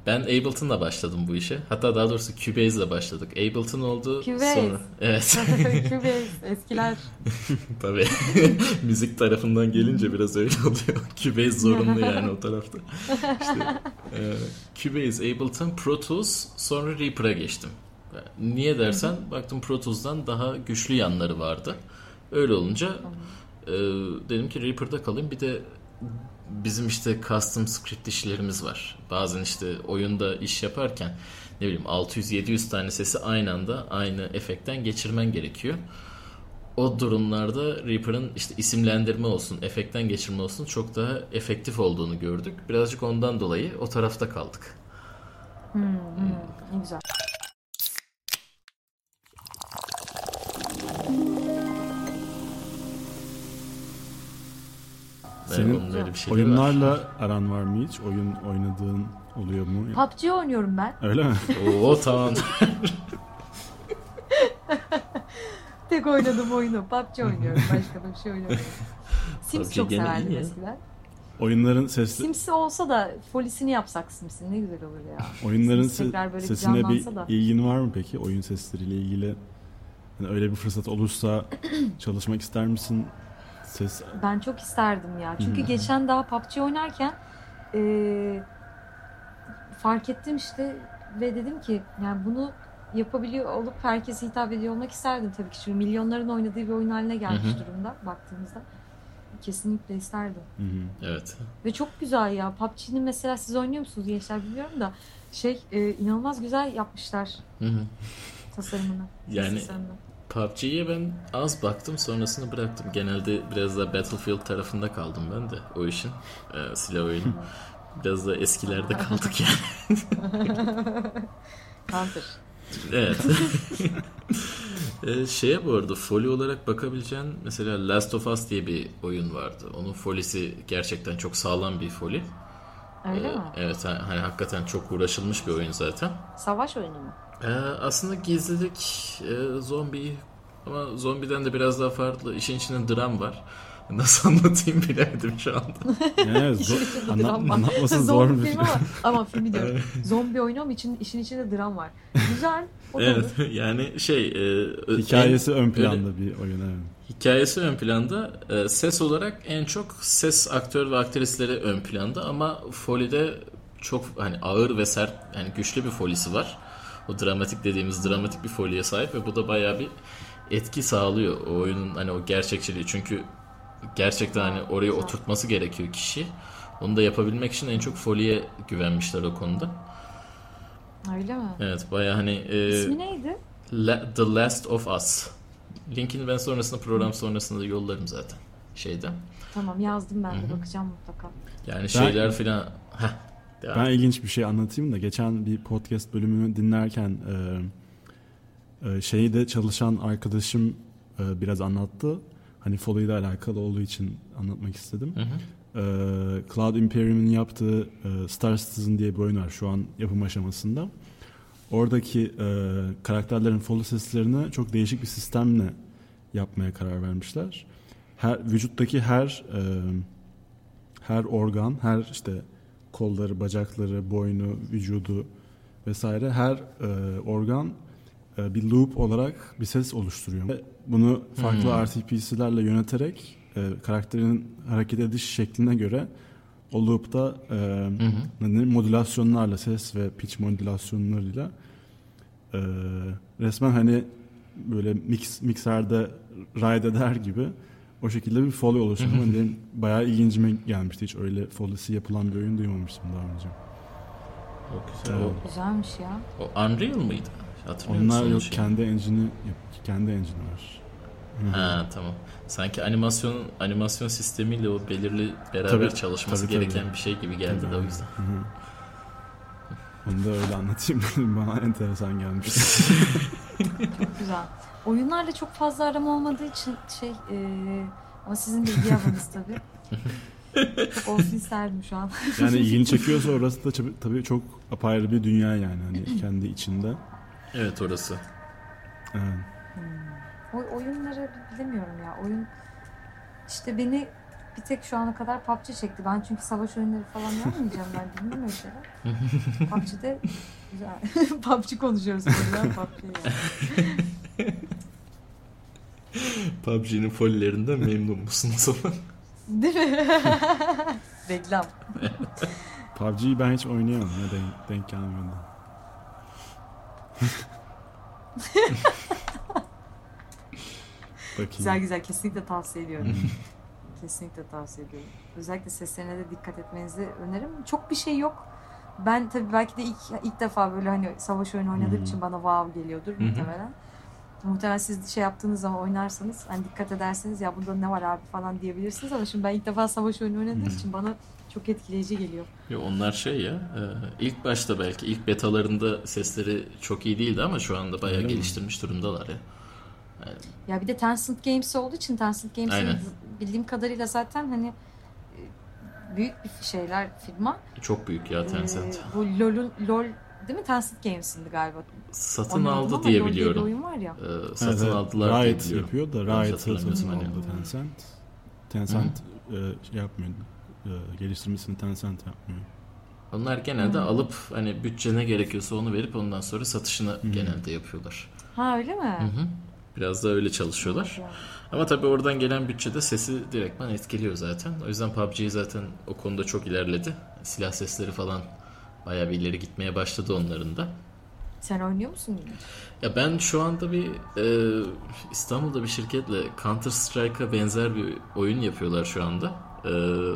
Ben Ableton'la başladım bu işe. Hatta daha doğrusu Cubase'le başladık. Ableton oldu. Cubase. Sonra evet. <laughs> Cubase eskiler. <laughs> Tabii. <laughs> Müzik tarafından gelince biraz öyle oluyor. Cubase zorunlu yani o tarafta. İşte, e, Cubase, Ableton, Pro Tools sonra Reaper'a geçtim. Niye dersen baktım Pro Tools'dan daha güçlü yanları vardı. Öyle olunca e, dedim ki Reaper'da kalayım. Bir de bizim işte custom script işlerimiz var. Bazen işte oyunda iş yaparken ne bileyim 600-700 tane sesi aynı anda aynı efektten geçirmen gerekiyor. O durumlarda Reaper'ın işte isimlendirme olsun, efektten geçirme olsun çok daha efektif olduğunu gördük. Birazcık ondan dolayı o tarafta kaldık. Hmm, hmm, güzel. Senin onun öyle bir şeyleri oyunlarla var. aran var mı hiç? Oyun oynadığın oluyor mu? PUBG oynuyorum ben. Öyle mi? <laughs> Oo tamam. <laughs> Tek oynadığım oyunu PUBG oynuyorum. <laughs> Başka da bir şey oynamıyorum. Sims PUBG çok severdim eskiden. Oyunların sesli Sims olsa da polisini yapsak Sims'in ne güzel olur ya. oyunların se- böyle sesine bir da. ilgin var mı peki? Oyun sesleriyle ilgili hani öyle bir fırsat olursa <clears throat> çalışmak ister misin? Ses Ben çok isterdim ya. Çünkü Hı. geçen daha PUBG oynarken eee, fark ettim işte ve dedim ki yani bunu yapabiliyor olup herkese hitap ediyor olmak isterdim tabii ki. Çünkü milyonların oynadığı bir oyun haline gelmiş Hı hı. durumda baktığımızda. Kesinlikle isterdim. Hı hı. evet. Ve çok güzel ya. PUBG'nin mesela siz oynuyor musunuz gençler bilmiyorum da şey e, inanılmaz güzel yapmışlar Hı hı. tasarımını. Yani- tasarımını. PUBG'ye ben az baktım sonrasını bıraktım. Genelde biraz da Battlefield tarafında kaldım ben de o işin. Ee, silah oyunu. <laughs> Biraz da eskilerde kaldık yani. <laughs> Counter. Evet. Ee, <laughs> şeye bu arada folyo olarak bakabileceğin mesela Last of Us diye bir oyun vardı. Onun folisi gerçekten çok sağlam bir foli. Öyle Ee, mi? Evet ha- hani hakikaten çok uğraşılmış bir oyun zaten. Savaş oyunu mu? Ee, aslında gizlilik, e, zombi ama zombiden de biraz daha farklı. İşin içinde dram var. <laughs> Nasıl anlatayım bilemedim şu anda. <laughs> Yani İşin zor, anlatması <laughs> zor Zombi bir film ama, ama filmi diyorum. Zombi oyunu ama için, işin içinde dram var. Güzel. O da evet yani şey... e, Hikayesi en- ön öyle- planda bir oyun evet. Hikayesi ön planda. e, Ses olarak en çok ses aktör ve aktrisleri ön planda ama Foley'de çok hani ağır ve sert yani güçlü bir folisi var. O dramatik dediğimiz dramatik bir folye sahip ve bu da bayağı bir etki sağlıyor o oyunun hani o gerçekçiliği. Çünkü gerçekten hani oraya oturtması gerekiyor kişi. Onu da yapabilmek için en çok Foley'e güvenmişler o konuda. Öyle mi? Evet bayağı hani e, İsmi neydi? La- The Last of Us. Linkini ben sonrasında program sonrasında da yollarım zaten şeyden. Tamam yazdım ben de Hı hı. bakacağım mutlaka. Yani şeyler filan. Ben ilginç bir şey anlatayım da geçen bir podcast bölümünü dinlerken e, e, şeyde çalışan arkadaşım e, biraz anlattı. Hani Foley ile alakalı olduğu için anlatmak istedim. Hı hı. E, Cloud Imperium'un yaptığı e, Star Citizen diye bir oyun var şu an yapım aşamasında. Oradaki e, karakterlerin Foley seslerini çok değişik bir sistemle yapmaya karar vermişler. Her vücuttaki her e, her organ, her işte kolları, bacakları, boynu, vücudu vesaire her e, organ e, bir loop olarak bir ses oluşturuyor. Ve bunu farklı Hmm. RTPC'lerle yöneterek e, karakterin hareket ediş şekline göre o loop'ta e, Hı hı. modülasyonlarla ses ve pitch modülasyonlarıyla e, resmen hani böyle mix mikserde ride eder gibi o şekilde bir foley oluşturdu. Hani benim bayağı ilgincime gelmişti. Hiç öyle foley'si yapılan bir oyun duymamıştım daha önce. Çok güzel. Evet. Güzelmiş ya. O, Unreal mıydı? Hatırlıyor Onlar yok şeyi? kendi engine'i kendi engine var. Ha tamam. Sanki animasyon animasyon sistemiyle o belirli beraber Tabii, çalışması tabii, gereken tabii. bir şey gibi geldi de o yüzden. Onu da öyle anlatayım <laughs> dedim. Bana enteresan gelmişti. <laughs> Çok güzel. Oyunlarla çok fazla aram olmadığı için şey e, ama sizin de ilgi alanınız tabii. Çok <laughs> olsun isterdim şu an. Yani ilgini çekiyorsa orası da tabii, tabii çok apayrı bir dünya yani hani kendi içinde. Evet orası. Evet. O oyunları bilemiyorum ya. Oyun işte beni bir tek şu ana kadar PUBG çekti. Ben çünkü savaş oyunları falan <laughs> yapmayacağım ben bilmem öyle şeyler. <laughs> PUBG'de güzel. <laughs> PUBG konuşuyoruz burada. PUBG yani. PUBG'nin follerinden memnun musun o zaman? Değil mi? Reklam. PUBG'yi ben hiç oynayamam ya denk, denk gelmedi. Bakayım. Güzel güzel kesinlikle tavsiye ediyorum. <laughs> kesinlikle tavsiye ediyorum. Özellikle seslerine de dikkat etmenizi öneririm. Çok bir şey yok. Ben tabii belki de ilk ilk defa böyle hani savaş oyunu oynadığım Hmm. için bana wow geliyordur muhtemelen. Muhtemelen siz şey yaptığınız zaman oynarsanız hani dikkat ederseniz ya bunda ne var abi falan diyebilirsiniz ama şimdi ben ilk defa savaş oyunu oynadığım için bana çok etkileyici geliyor. Yo, onlar şey ya e, ilk başta belki ilk betalarında sesleri çok iyi değildi ama şu anda bayağı Öyle mi? geliştirmiş durumdalar ya. Ya bir de Tencent Games olduğu için Tencent Games'in bildiğim kadarıyla zaten hani e, büyük bir şeyler firma. Çok büyük ya Tencent. Ee, bu LoL'un LoL değil mi Tencent Games'indi galiba. Satın Anladım aldı diye LoL bir biliyorum. oyun var ya. E, satın Evet, aldılar diye Riot biliyorum. yapıyor da Riot'ı satın aldı. Tencent. Tencent e, şey yapmıyor. E, geliştirmesini Tencent yapmıyor. Onlar genelde Hmm. alıp hani bütçe ne gerekiyorsa onu verip ondan sonra satışını genelde yapıyorlar. Ha öyle mi? Hı hı. Biraz da öyle çalışıyorlar. Ama tabii oradan gelen bütçede sesi direktman etkiliyor zaten. O yüzden PUBG zaten o konuda çok ilerledi. Silah sesleri falan bayağı bir ileri gitmeye başladı onların da. Sen oynuyor musun? yine? Ya ben şu anda bir e, İstanbul'da bir şirketle Counter Strike'a benzer bir oyun yapıyorlar şu anda. E,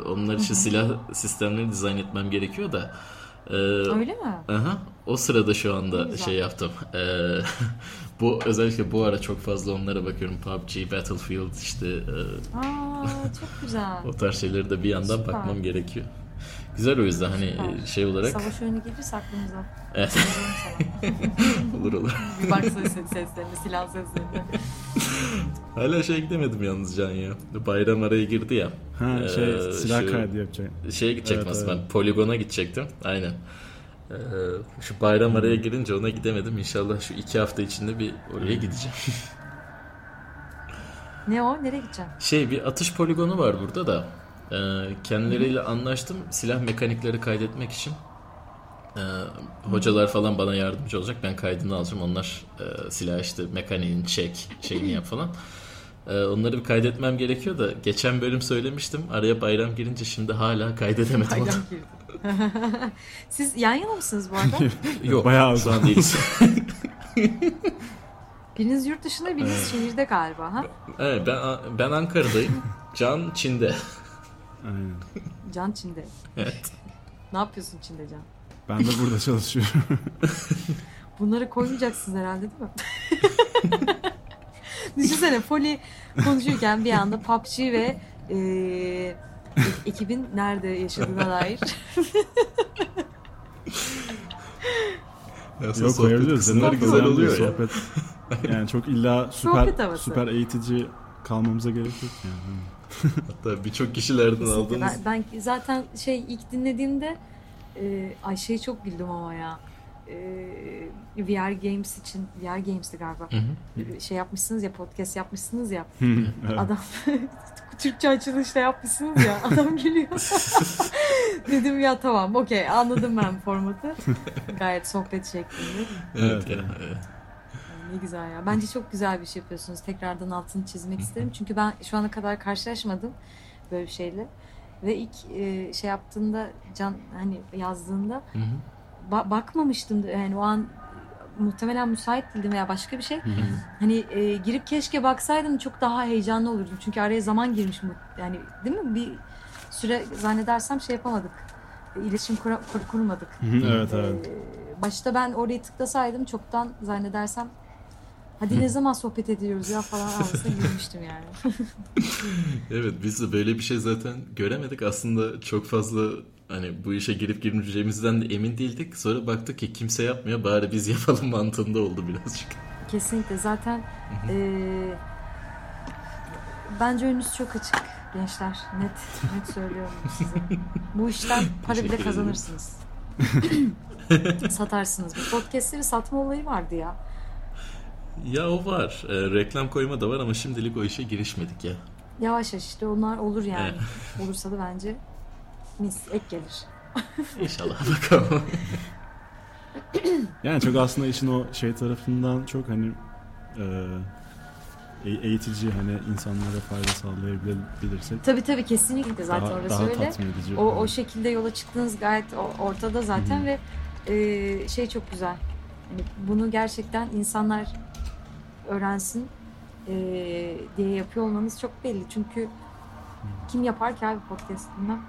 onlar için silah sistemleri dizayn etmem gerekiyor da. E, Öyle mi? Aha, o sırada şu anda güzel. şey yaptım. Ee, <laughs> bu özellikle bu ara çok fazla onlara bakıyorum. PUBG, Battlefield işte e, Aa çok güzel. <laughs> o tarz şeyleri de bir yandan Süper. bakmam gerekiyor. Güzel o yüzden hani Süper. e, şey olarak Savaş oyunu gelirse aklımıza. Evet. <laughs> Olur olur. Bir bak ses, seslerine, silah seslerine. <laughs> Hala şey gidemedim yalnız Can ya. Bayram araya girdi ya. Ha şey Ee, silah şu- kaydı yapacak. Şeye gidecektim Evet, aslında evet. ben poligona gidecektim. Aynen. Ee, şu bayram araya girince ona gidemedim. İnşallah şu iki hafta içinde bir oraya gideceğim. <laughs> Ne o? Nereye gideceksin? Şey bir atış poligonu var burada da. Ee, kendileriyle anlaştım silah mekanikleri kaydetmek için. Ee, hocalar falan bana yardımcı olacak. Ben kaydını alacağım. Onlar e, silah işte mekaniğini çek, şeyini yap falan. Ee, onları bir kaydetmem gerekiyor da geçen bölüm söylemiştim. Araya bayram girince şimdi hala kaydedemedim onu. Bayram girdi. <laughs> Siz yan yana mısınız bu arada? <laughs> Yok Bayağı şu an değiliz. <laughs> Biriniz yurt dışında, biriniz şehirde galiba. Ha? evet, ben, ben Ankara'dayım. Can Çin'de. Aynen. Can Çin'de. Evet. Ne yapıyorsun Çin'de Can? Ben de burada çalışıyorum. <laughs> Bunları koymayacaksınız herhalde değil mi? <laughs> Düşünsene Poli konuşurken bir anda PUBG ve e, ekibin nerede yaşadığına dair. <laughs> Aslında Yok sohbet koyabiliriz. Neden güzel oluyor ya. sohbet. Yani çok illa süper süper eğitici kalmamıza gerek yok yani. Hatta birçok kişilerden aldığımız Ben, ben zaten şey ilk dinlediğimde e, Ayşe'ye çok güldüm ama ya. E, VR Games için VR Games'ti galiba. Hı hı. Şey yapmışsınız ya podcast yapmışsınız ya. evet. Adam <laughs> Türkçe açılışta yapmışsınız ya. Adam gülüyor. <laughs> Dedim ya tamam okey anladım ben formatı. Gayet sohbet şeklinde. Evet, evet. Ne güzel ya. Bence çok güzel bir şey yapıyorsunuz. Tekrardan altını çizmek isterim. Çünkü ben şu ana kadar karşılaşmadım böyle bir şeyle. Ve ilk e, şey yaptığında Can hani yazdığında Hı hı. ba- bakmamıştım yani o an muhtemelen müsait değildim veya başka bir şey. Hı hı. Hani e, girip keşke baksaydım çok daha heyecanlı olurdum. Çünkü araya zaman girmiş mi? Yani değil mi? Bir süre zannedersem şey yapamadık. E, İletişim kura- kur- kurmadık. Hı hı, evet evet. Ee, başta ben orayı tıklasaydım çoktan zannedersem hadi ne zaman sohbet ediyoruz ya falan <laughs> arasına girmiştim yani. <laughs> Evet biz de böyle bir şey zaten göremedik. Aslında çok fazla hani bu işe girip girmeyeceğimizden de emin değildik. Sonra baktık ki kimse yapmıyor bari biz yapalım <laughs> mantığında oldu birazcık. Kesinlikle zaten ee, bence önünüz çok açık. gençler. Net net söylüyorum size. Bu işten para bile kazanırsınız. Satarsınız. Bu podcastleri satma olayı vardı ya. Ya o var. E, reklam koyma da var ama şimdilik o işe girişmedik ya. Yavaş yavaş işte onlar olur yani. <laughs> Olursa da bence mis ek gelir. <laughs> İnşallah bakalım. <clears throat> yani çok aslında işin o şey tarafından çok hani e, eğitici hani insanlara fayda sağlayabilirsek. Tabii tabii kesinlikle zaten daha, orası daha öyle. O, o şekilde yola çıktığınız gayet ortada zaten Hı-hı. ve e, şey çok güzel. Yani bunu gerçekten insanlar öğrensin e, diye yapıyor olmanız çok belli. Çünkü kim yapar ki abi podcast bilmem.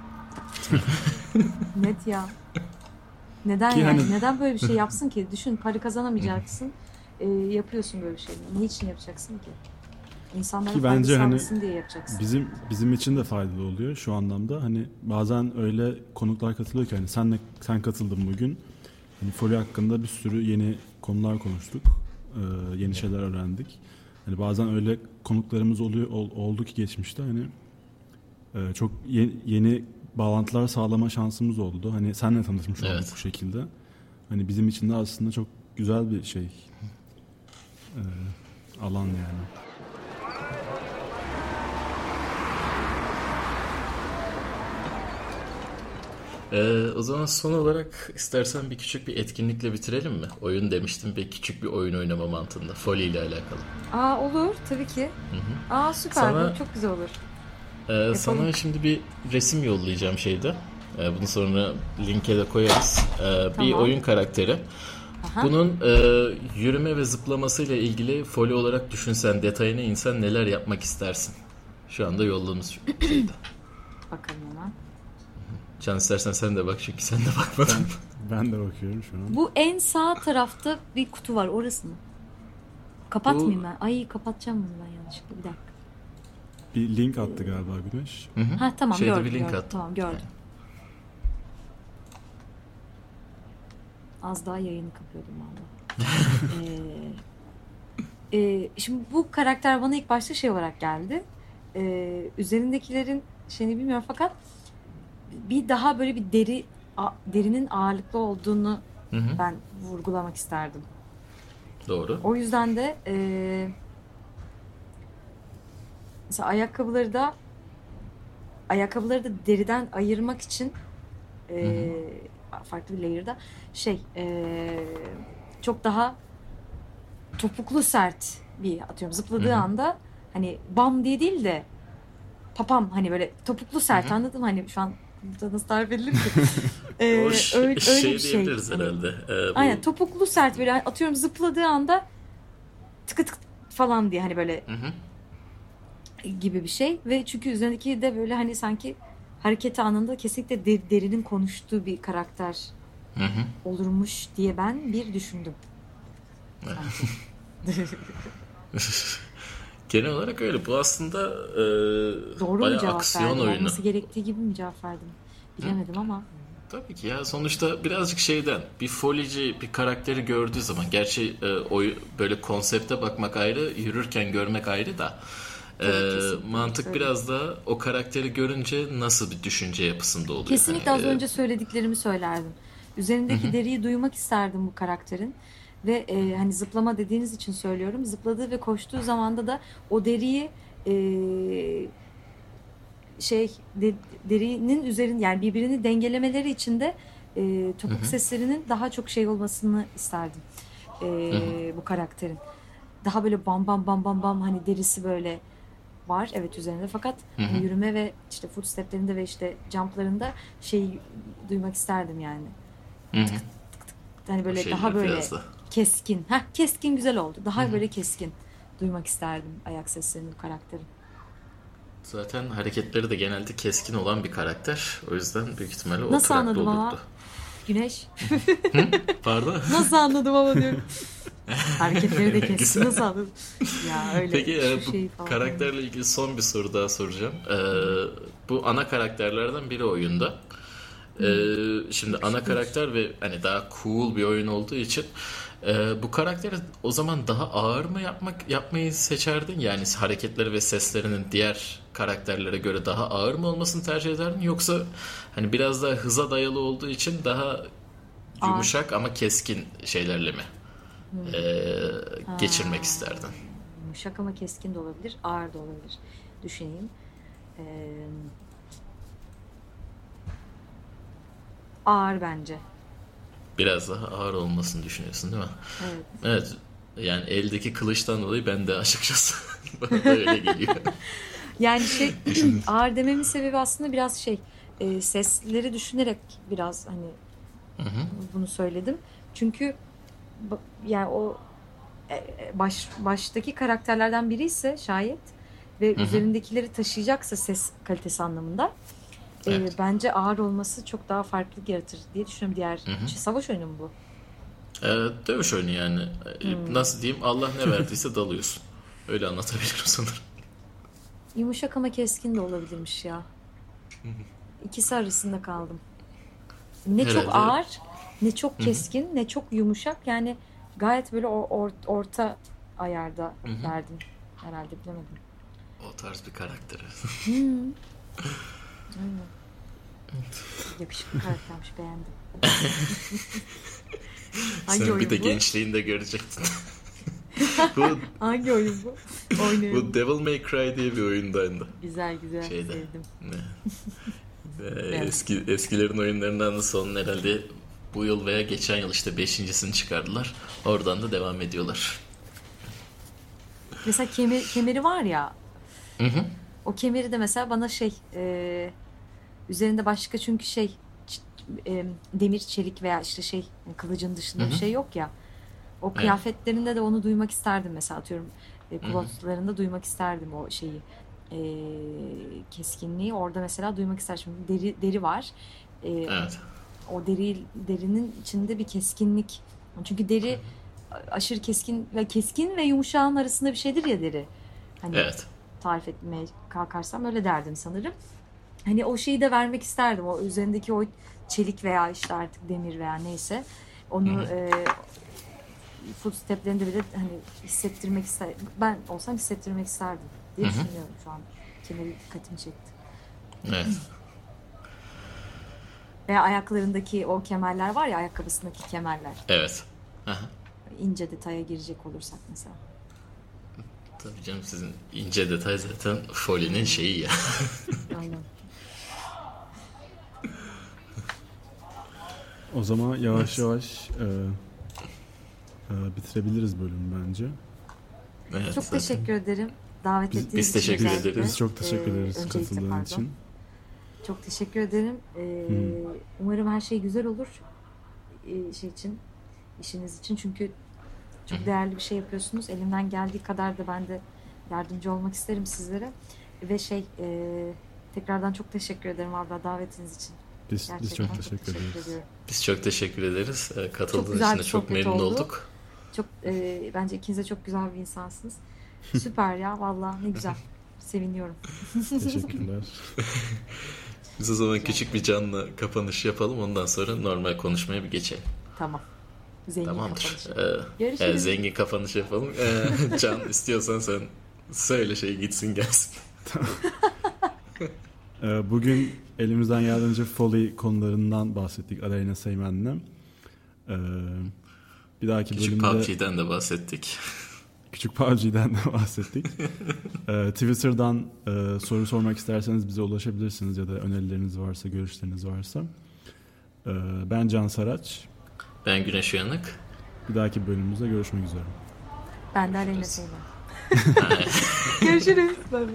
<laughs> Net ya. Neden yani? Hani... Neden böyle bir şey yapsın ki? Düşün para kazanamayacaksın. <laughs> e, yapıyorsun böyle bir şey. Niçin yapacaksın ki? İnsanlara ki bence hani diye yapacaksın. Bizim bizim için de faydalı oluyor şu anlamda. Hani bazen öyle konuklar katılıyor ki hani senle sen katıldın bugün. Hani folyo hakkında bir sürü yeni konular konuştuk. Ee, yeni şeyler öğrendik. Hani bazen öyle konuklarımız oluyor ol, oldu ki geçmişte hani e, çok yeni, yeni bağlantılar sağlama şansımız oldu. Hani senle tanışmış olduk evet. bu şekilde. Hani bizim için de aslında çok güzel bir şey. E, alan yani. Ee, o zaman son olarak istersen bir küçük bir etkinlikle bitirelim mi? Oyun demiştim bir küçük bir oyun oynama mantığında. Foley ile alakalı. Aa olur tabii ki. Hı hı. Aa süper sana, bu çok güzel olur. E, sana şimdi bir resim yollayacağım şeyde. E, bunu sonra linke de koyarız. E, tamam. Bir oyun karakteri. Aha. Bunun e, yürüme ve zıplamasıyla ilgili folyo olarak düşünsen, detayına insan neler yapmak istersin? Şu anda yolladığımız şeyde. Bakalım hemen. Can istersen sen de bak çünkü sen de bakmadın. Ben, ben de bakıyorum şu an. Bu en sağ tarafta bir kutu var orası mı? Kapatmayayım Bu... ben. Ay kapatacağım bunu ben yanlışlıkla bir dakika. Bir link attı galiba Güneş. Hı hı. Ha tamam Şeyde gördüm. Bir link gördüm. Attı. Tamam gördüm. Az daha yayını kapıyordum valla. <laughs> ee, e, şimdi bu karakter bana ilk başta şey olarak geldi. Ee, üzerindekilerin şeyini bilmiyorum fakat bir daha böyle bir deri a, derinin ağırlıklı olduğunu hı hı. ben vurgulamak isterdim. Doğru. O yüzden de e, mesela ayakkabıları da ayakkabıları da deriden ayırmak için e, farklı bir layer'da şey e, çok daha topuklu sert bir atıyorum zıpladığı Hı-hı. anda hani bam diye değil de papam hani böyle topuklu sert Hı-hı. anladın mı? Hani şu an burada nasıl tarif edilir ki? ee, öyle, öyle şey bir şey. herhalde. Ee, bu... Aynen topuklu sert böyle atıyorum zıpladığı anda tıkı tık falan diye hani böyle Hı-hı. gibi bir şey ve çünkü üzerindeki de böyle hani sanki hareket anında kesinlikle der, derinin konuştuğu bir karakter hı hı. olurmuş diye ben bir düşündüm. <laughs> <laughs> Genel olarak öyle. Bu aslında e, Doğru bayağı mu cevap aksiyon verdim? oyunu. Olması gerektiği gibi mi cevap verdim? Bilemedim Hı. ama. Tabii ki ya sonuçta birazcık şeyden bir folici bir karakteri gördüğü zaman gerçi e, o böyle konsepte bakmak ayrı yürürken görmek ayrı da ee, mantık Öyle. biraz da o karakteri görünce nasıl bir düşünce yapısında oluyor. Kesinlikle hani, az önce söylediklerimi söylerdim. Üzerindeki Hı-hı. deriyi duymak isterdim bu karakterin. Ve e, hani zıplama dediğiniz için söylüyorum. Zıpladığı ve koştuğu zamanda da o deriyi e, şey de, derinin üzerin yani birbirini dengelemeleri için de e, topuk Hı-hı. seslerinin daha çok şey olmasını isterdim. E, bu karakterin. Daha böyle bam bam bam bam bam hani derisi böyle var evet üzerinde fakat hı hı. yürüme ve işte footsteplerinde ve işte jumplarında şey duymak isterdim yani. Hı hı. Tık, tık, tık, hani böyle şey daha böyle keskin. Ha keskin güzel oldu. Daha hı hı. böyle keskin duymak isterdim ayak seslerini bu karakterin. Zaten hareketleri de genelde keskin olan bir karakter. O yüzden büyük ihtimalle o Nasıl anladım olurdu. ama? Güneş. Pardon? <laughs> Nasıl anladım ama diyorum. <laughs> Hareketleri de kessin nasıl anladın? Ya öyle Peki e, bu şey karakterle ilgili son bir soru daha soracağım. Ee, bu ana karakterlerden biri oyunda. Ee, şimdi ana karakter ve hani daha cool bir oyun olduğu için Ee, bu karakteri o zaman daha ağır mı yapmak yapmayı seçerdin? Yani hareketleri ve seslerinin diğer karakterlere göre daha ağır mı olmasını tercih ederdin? Yoksa hani biraz daha hıza dayalı olduğu için daha yumuşak ama keskin şeylerle mi hmm. ee, geçirmek isterdin? Yumuşak ama keskin de olabilir, ağır da olabilir. Düşüneyim. Ee, ağır bence biraz daha ağır olmasını düşünüyorsun değil mi? Evet. Evet. Yani eldeki kılıçtan dolayı ben de açıkçası <laughs> bana da öyle geliyor. <laughs> yani şey <clears throat> ağır dememin sebebi aslında biraz şey e, sesleri düşünerek biraz hani hı hı. bunu söyledim. Çünkü yani o e, baş baştaki karakterlerden biri ise şayet ve hı hı. üzerindekileri taşıyacaksa ses kalitesi anlamında evet. E, bence ağır olması çok daha farklılık yaratır diye düşünüyorum diğer hı hı. Şey, savaş oyunu mu bu? Ee, dövüş oyunu yani. Hmm. Nasıl diyeyim Allah ne <laughs> verdiyse dalıyorsun. Öyle anlatabilirim sanırım. Yumuşak ama keskin de olabilirmiş ya. <laughs> İkisi arasında kaldım. Ne Herhalde. çok ağır, ne çok keskin, ne çok yumuşak. Yani gayet böyle or, orta ayarda verdim. Herhalde bilemedim. O tarz bir karakteri. <laughs> Aynen. Yakışıklı karaktermiş beğendim. <laughs> Hangi Sen bir de bu? gençliğinde görecektin. <laughs> bu, Hangi oyun bu? Oynuyorum. Bu Devil May Cry diye bir oyundaydı. Güzel güzel Şeyde, sevdim. <laughs> Eski, eskilerin oyunlarından da son herhalde bu yıl veya geçen yıl işte beşincisini çıkardılar. Oradan da devam ediyorlar. Mesela kemer, kemeri var ya. Hı hı. O kemeri de mesela bana şey e, üzerinde başka çünkü şey e, demir çelik veya işte şey yani kılıcın dışında Hı-hı. bir şey yok ya. O kıyafetlerinde evet. de onu duymak isterdim mesela atıyorum e, kulotlarında duymak isterdim o şeyi e, keskinliği orada mesela duymak isterdim. Deri deri var. E, evet. O deri derinin içinde bir keskinlik. Çünkü deri aşırı keskin ve keskin ve yumuşağın arasında bir şeydir ya deri. Hani evet tarif etmeye kalkarsam öyle derdim sanırım. Hani o şeyi de vermek isterdim. O üzerindeki o çelik veya işte artık demir veya neyse onu e, footsteplerinde bile hani hissettirmek ister. Ben olsam hissettirmek isterdim diye Hı-hı. düşünüyorum şu an. Kemeri dikkatimi çekti. Evet. Veya ayaklarındaki o kemerler var ya ayakkabısındaki kemerler. Evet. Aha. İnce detaya girecek olursak mesela. Tabii canım sizin ince detay zaten Foley'nin şeyi ya. <laughs> Aynen. O zaman yavaş yavaş e, e, bitirebiliriz bölümü bence. Evet, çok zaten. teşekkür ederim. Davet biz, ettiğiniz biz teşekkür için. ederiz. Biz çok teşekkür ederiz ee, katıldığın için. Çok teşekkür ederim. Ee, hmm. Umarım her şey güzel olur. Ee, şey için, işiniz için. Çünkü çok değerli bir şey yapıyorsunuz. Elimden geldiği kadar da ben de yardımcı olmak isterim sizlere. Ve şey e, tekrardan çok teşekkür ederim abla davetiniz için. Biz, biz çok teşekkür, çok teşekkür ederiz. Biz çok teşekkür ederiz. E, katıldığınız için de çok memnun oldu. olduk. Çok e, bence ikiniz de çok güzel bir insansınız. Süper ya valla ne güzel. <laughs> Seviniyorum. Teşekkürler. Biz o zaman küçük bir canlı kapanış yapalım. Ondan sonra normal konuşmaya bir geçelim. Tamam. Zengin Tamamdır. Ee, Görüşürüz. E, zengin kapanış yapalım. Ee, <laughs> Can istiyorsan sen söyle şey gitsin gelsin. <laughs> ee, bugün elimizden geldiğince Foley konularından bahsettik Aleyna Seymen'le. Ee, bir dahaki Küçük bölümde... PUBG'den de bahsettik. <laughs> Küçük PUBG'den de bahsettik. ee, Twitter'dan e, soru sormak isterseniz bize ulaşabilirsiniz ya da önerileriniz varsa, görüşleriniz varsa. Ee, ben Can Saraç. Ben Güneş Uyanık. Bir dahaki bölümümüzde görüşmek üzere. Ben de Aleyna Seymen. <laughs> Görüşürüz. Bye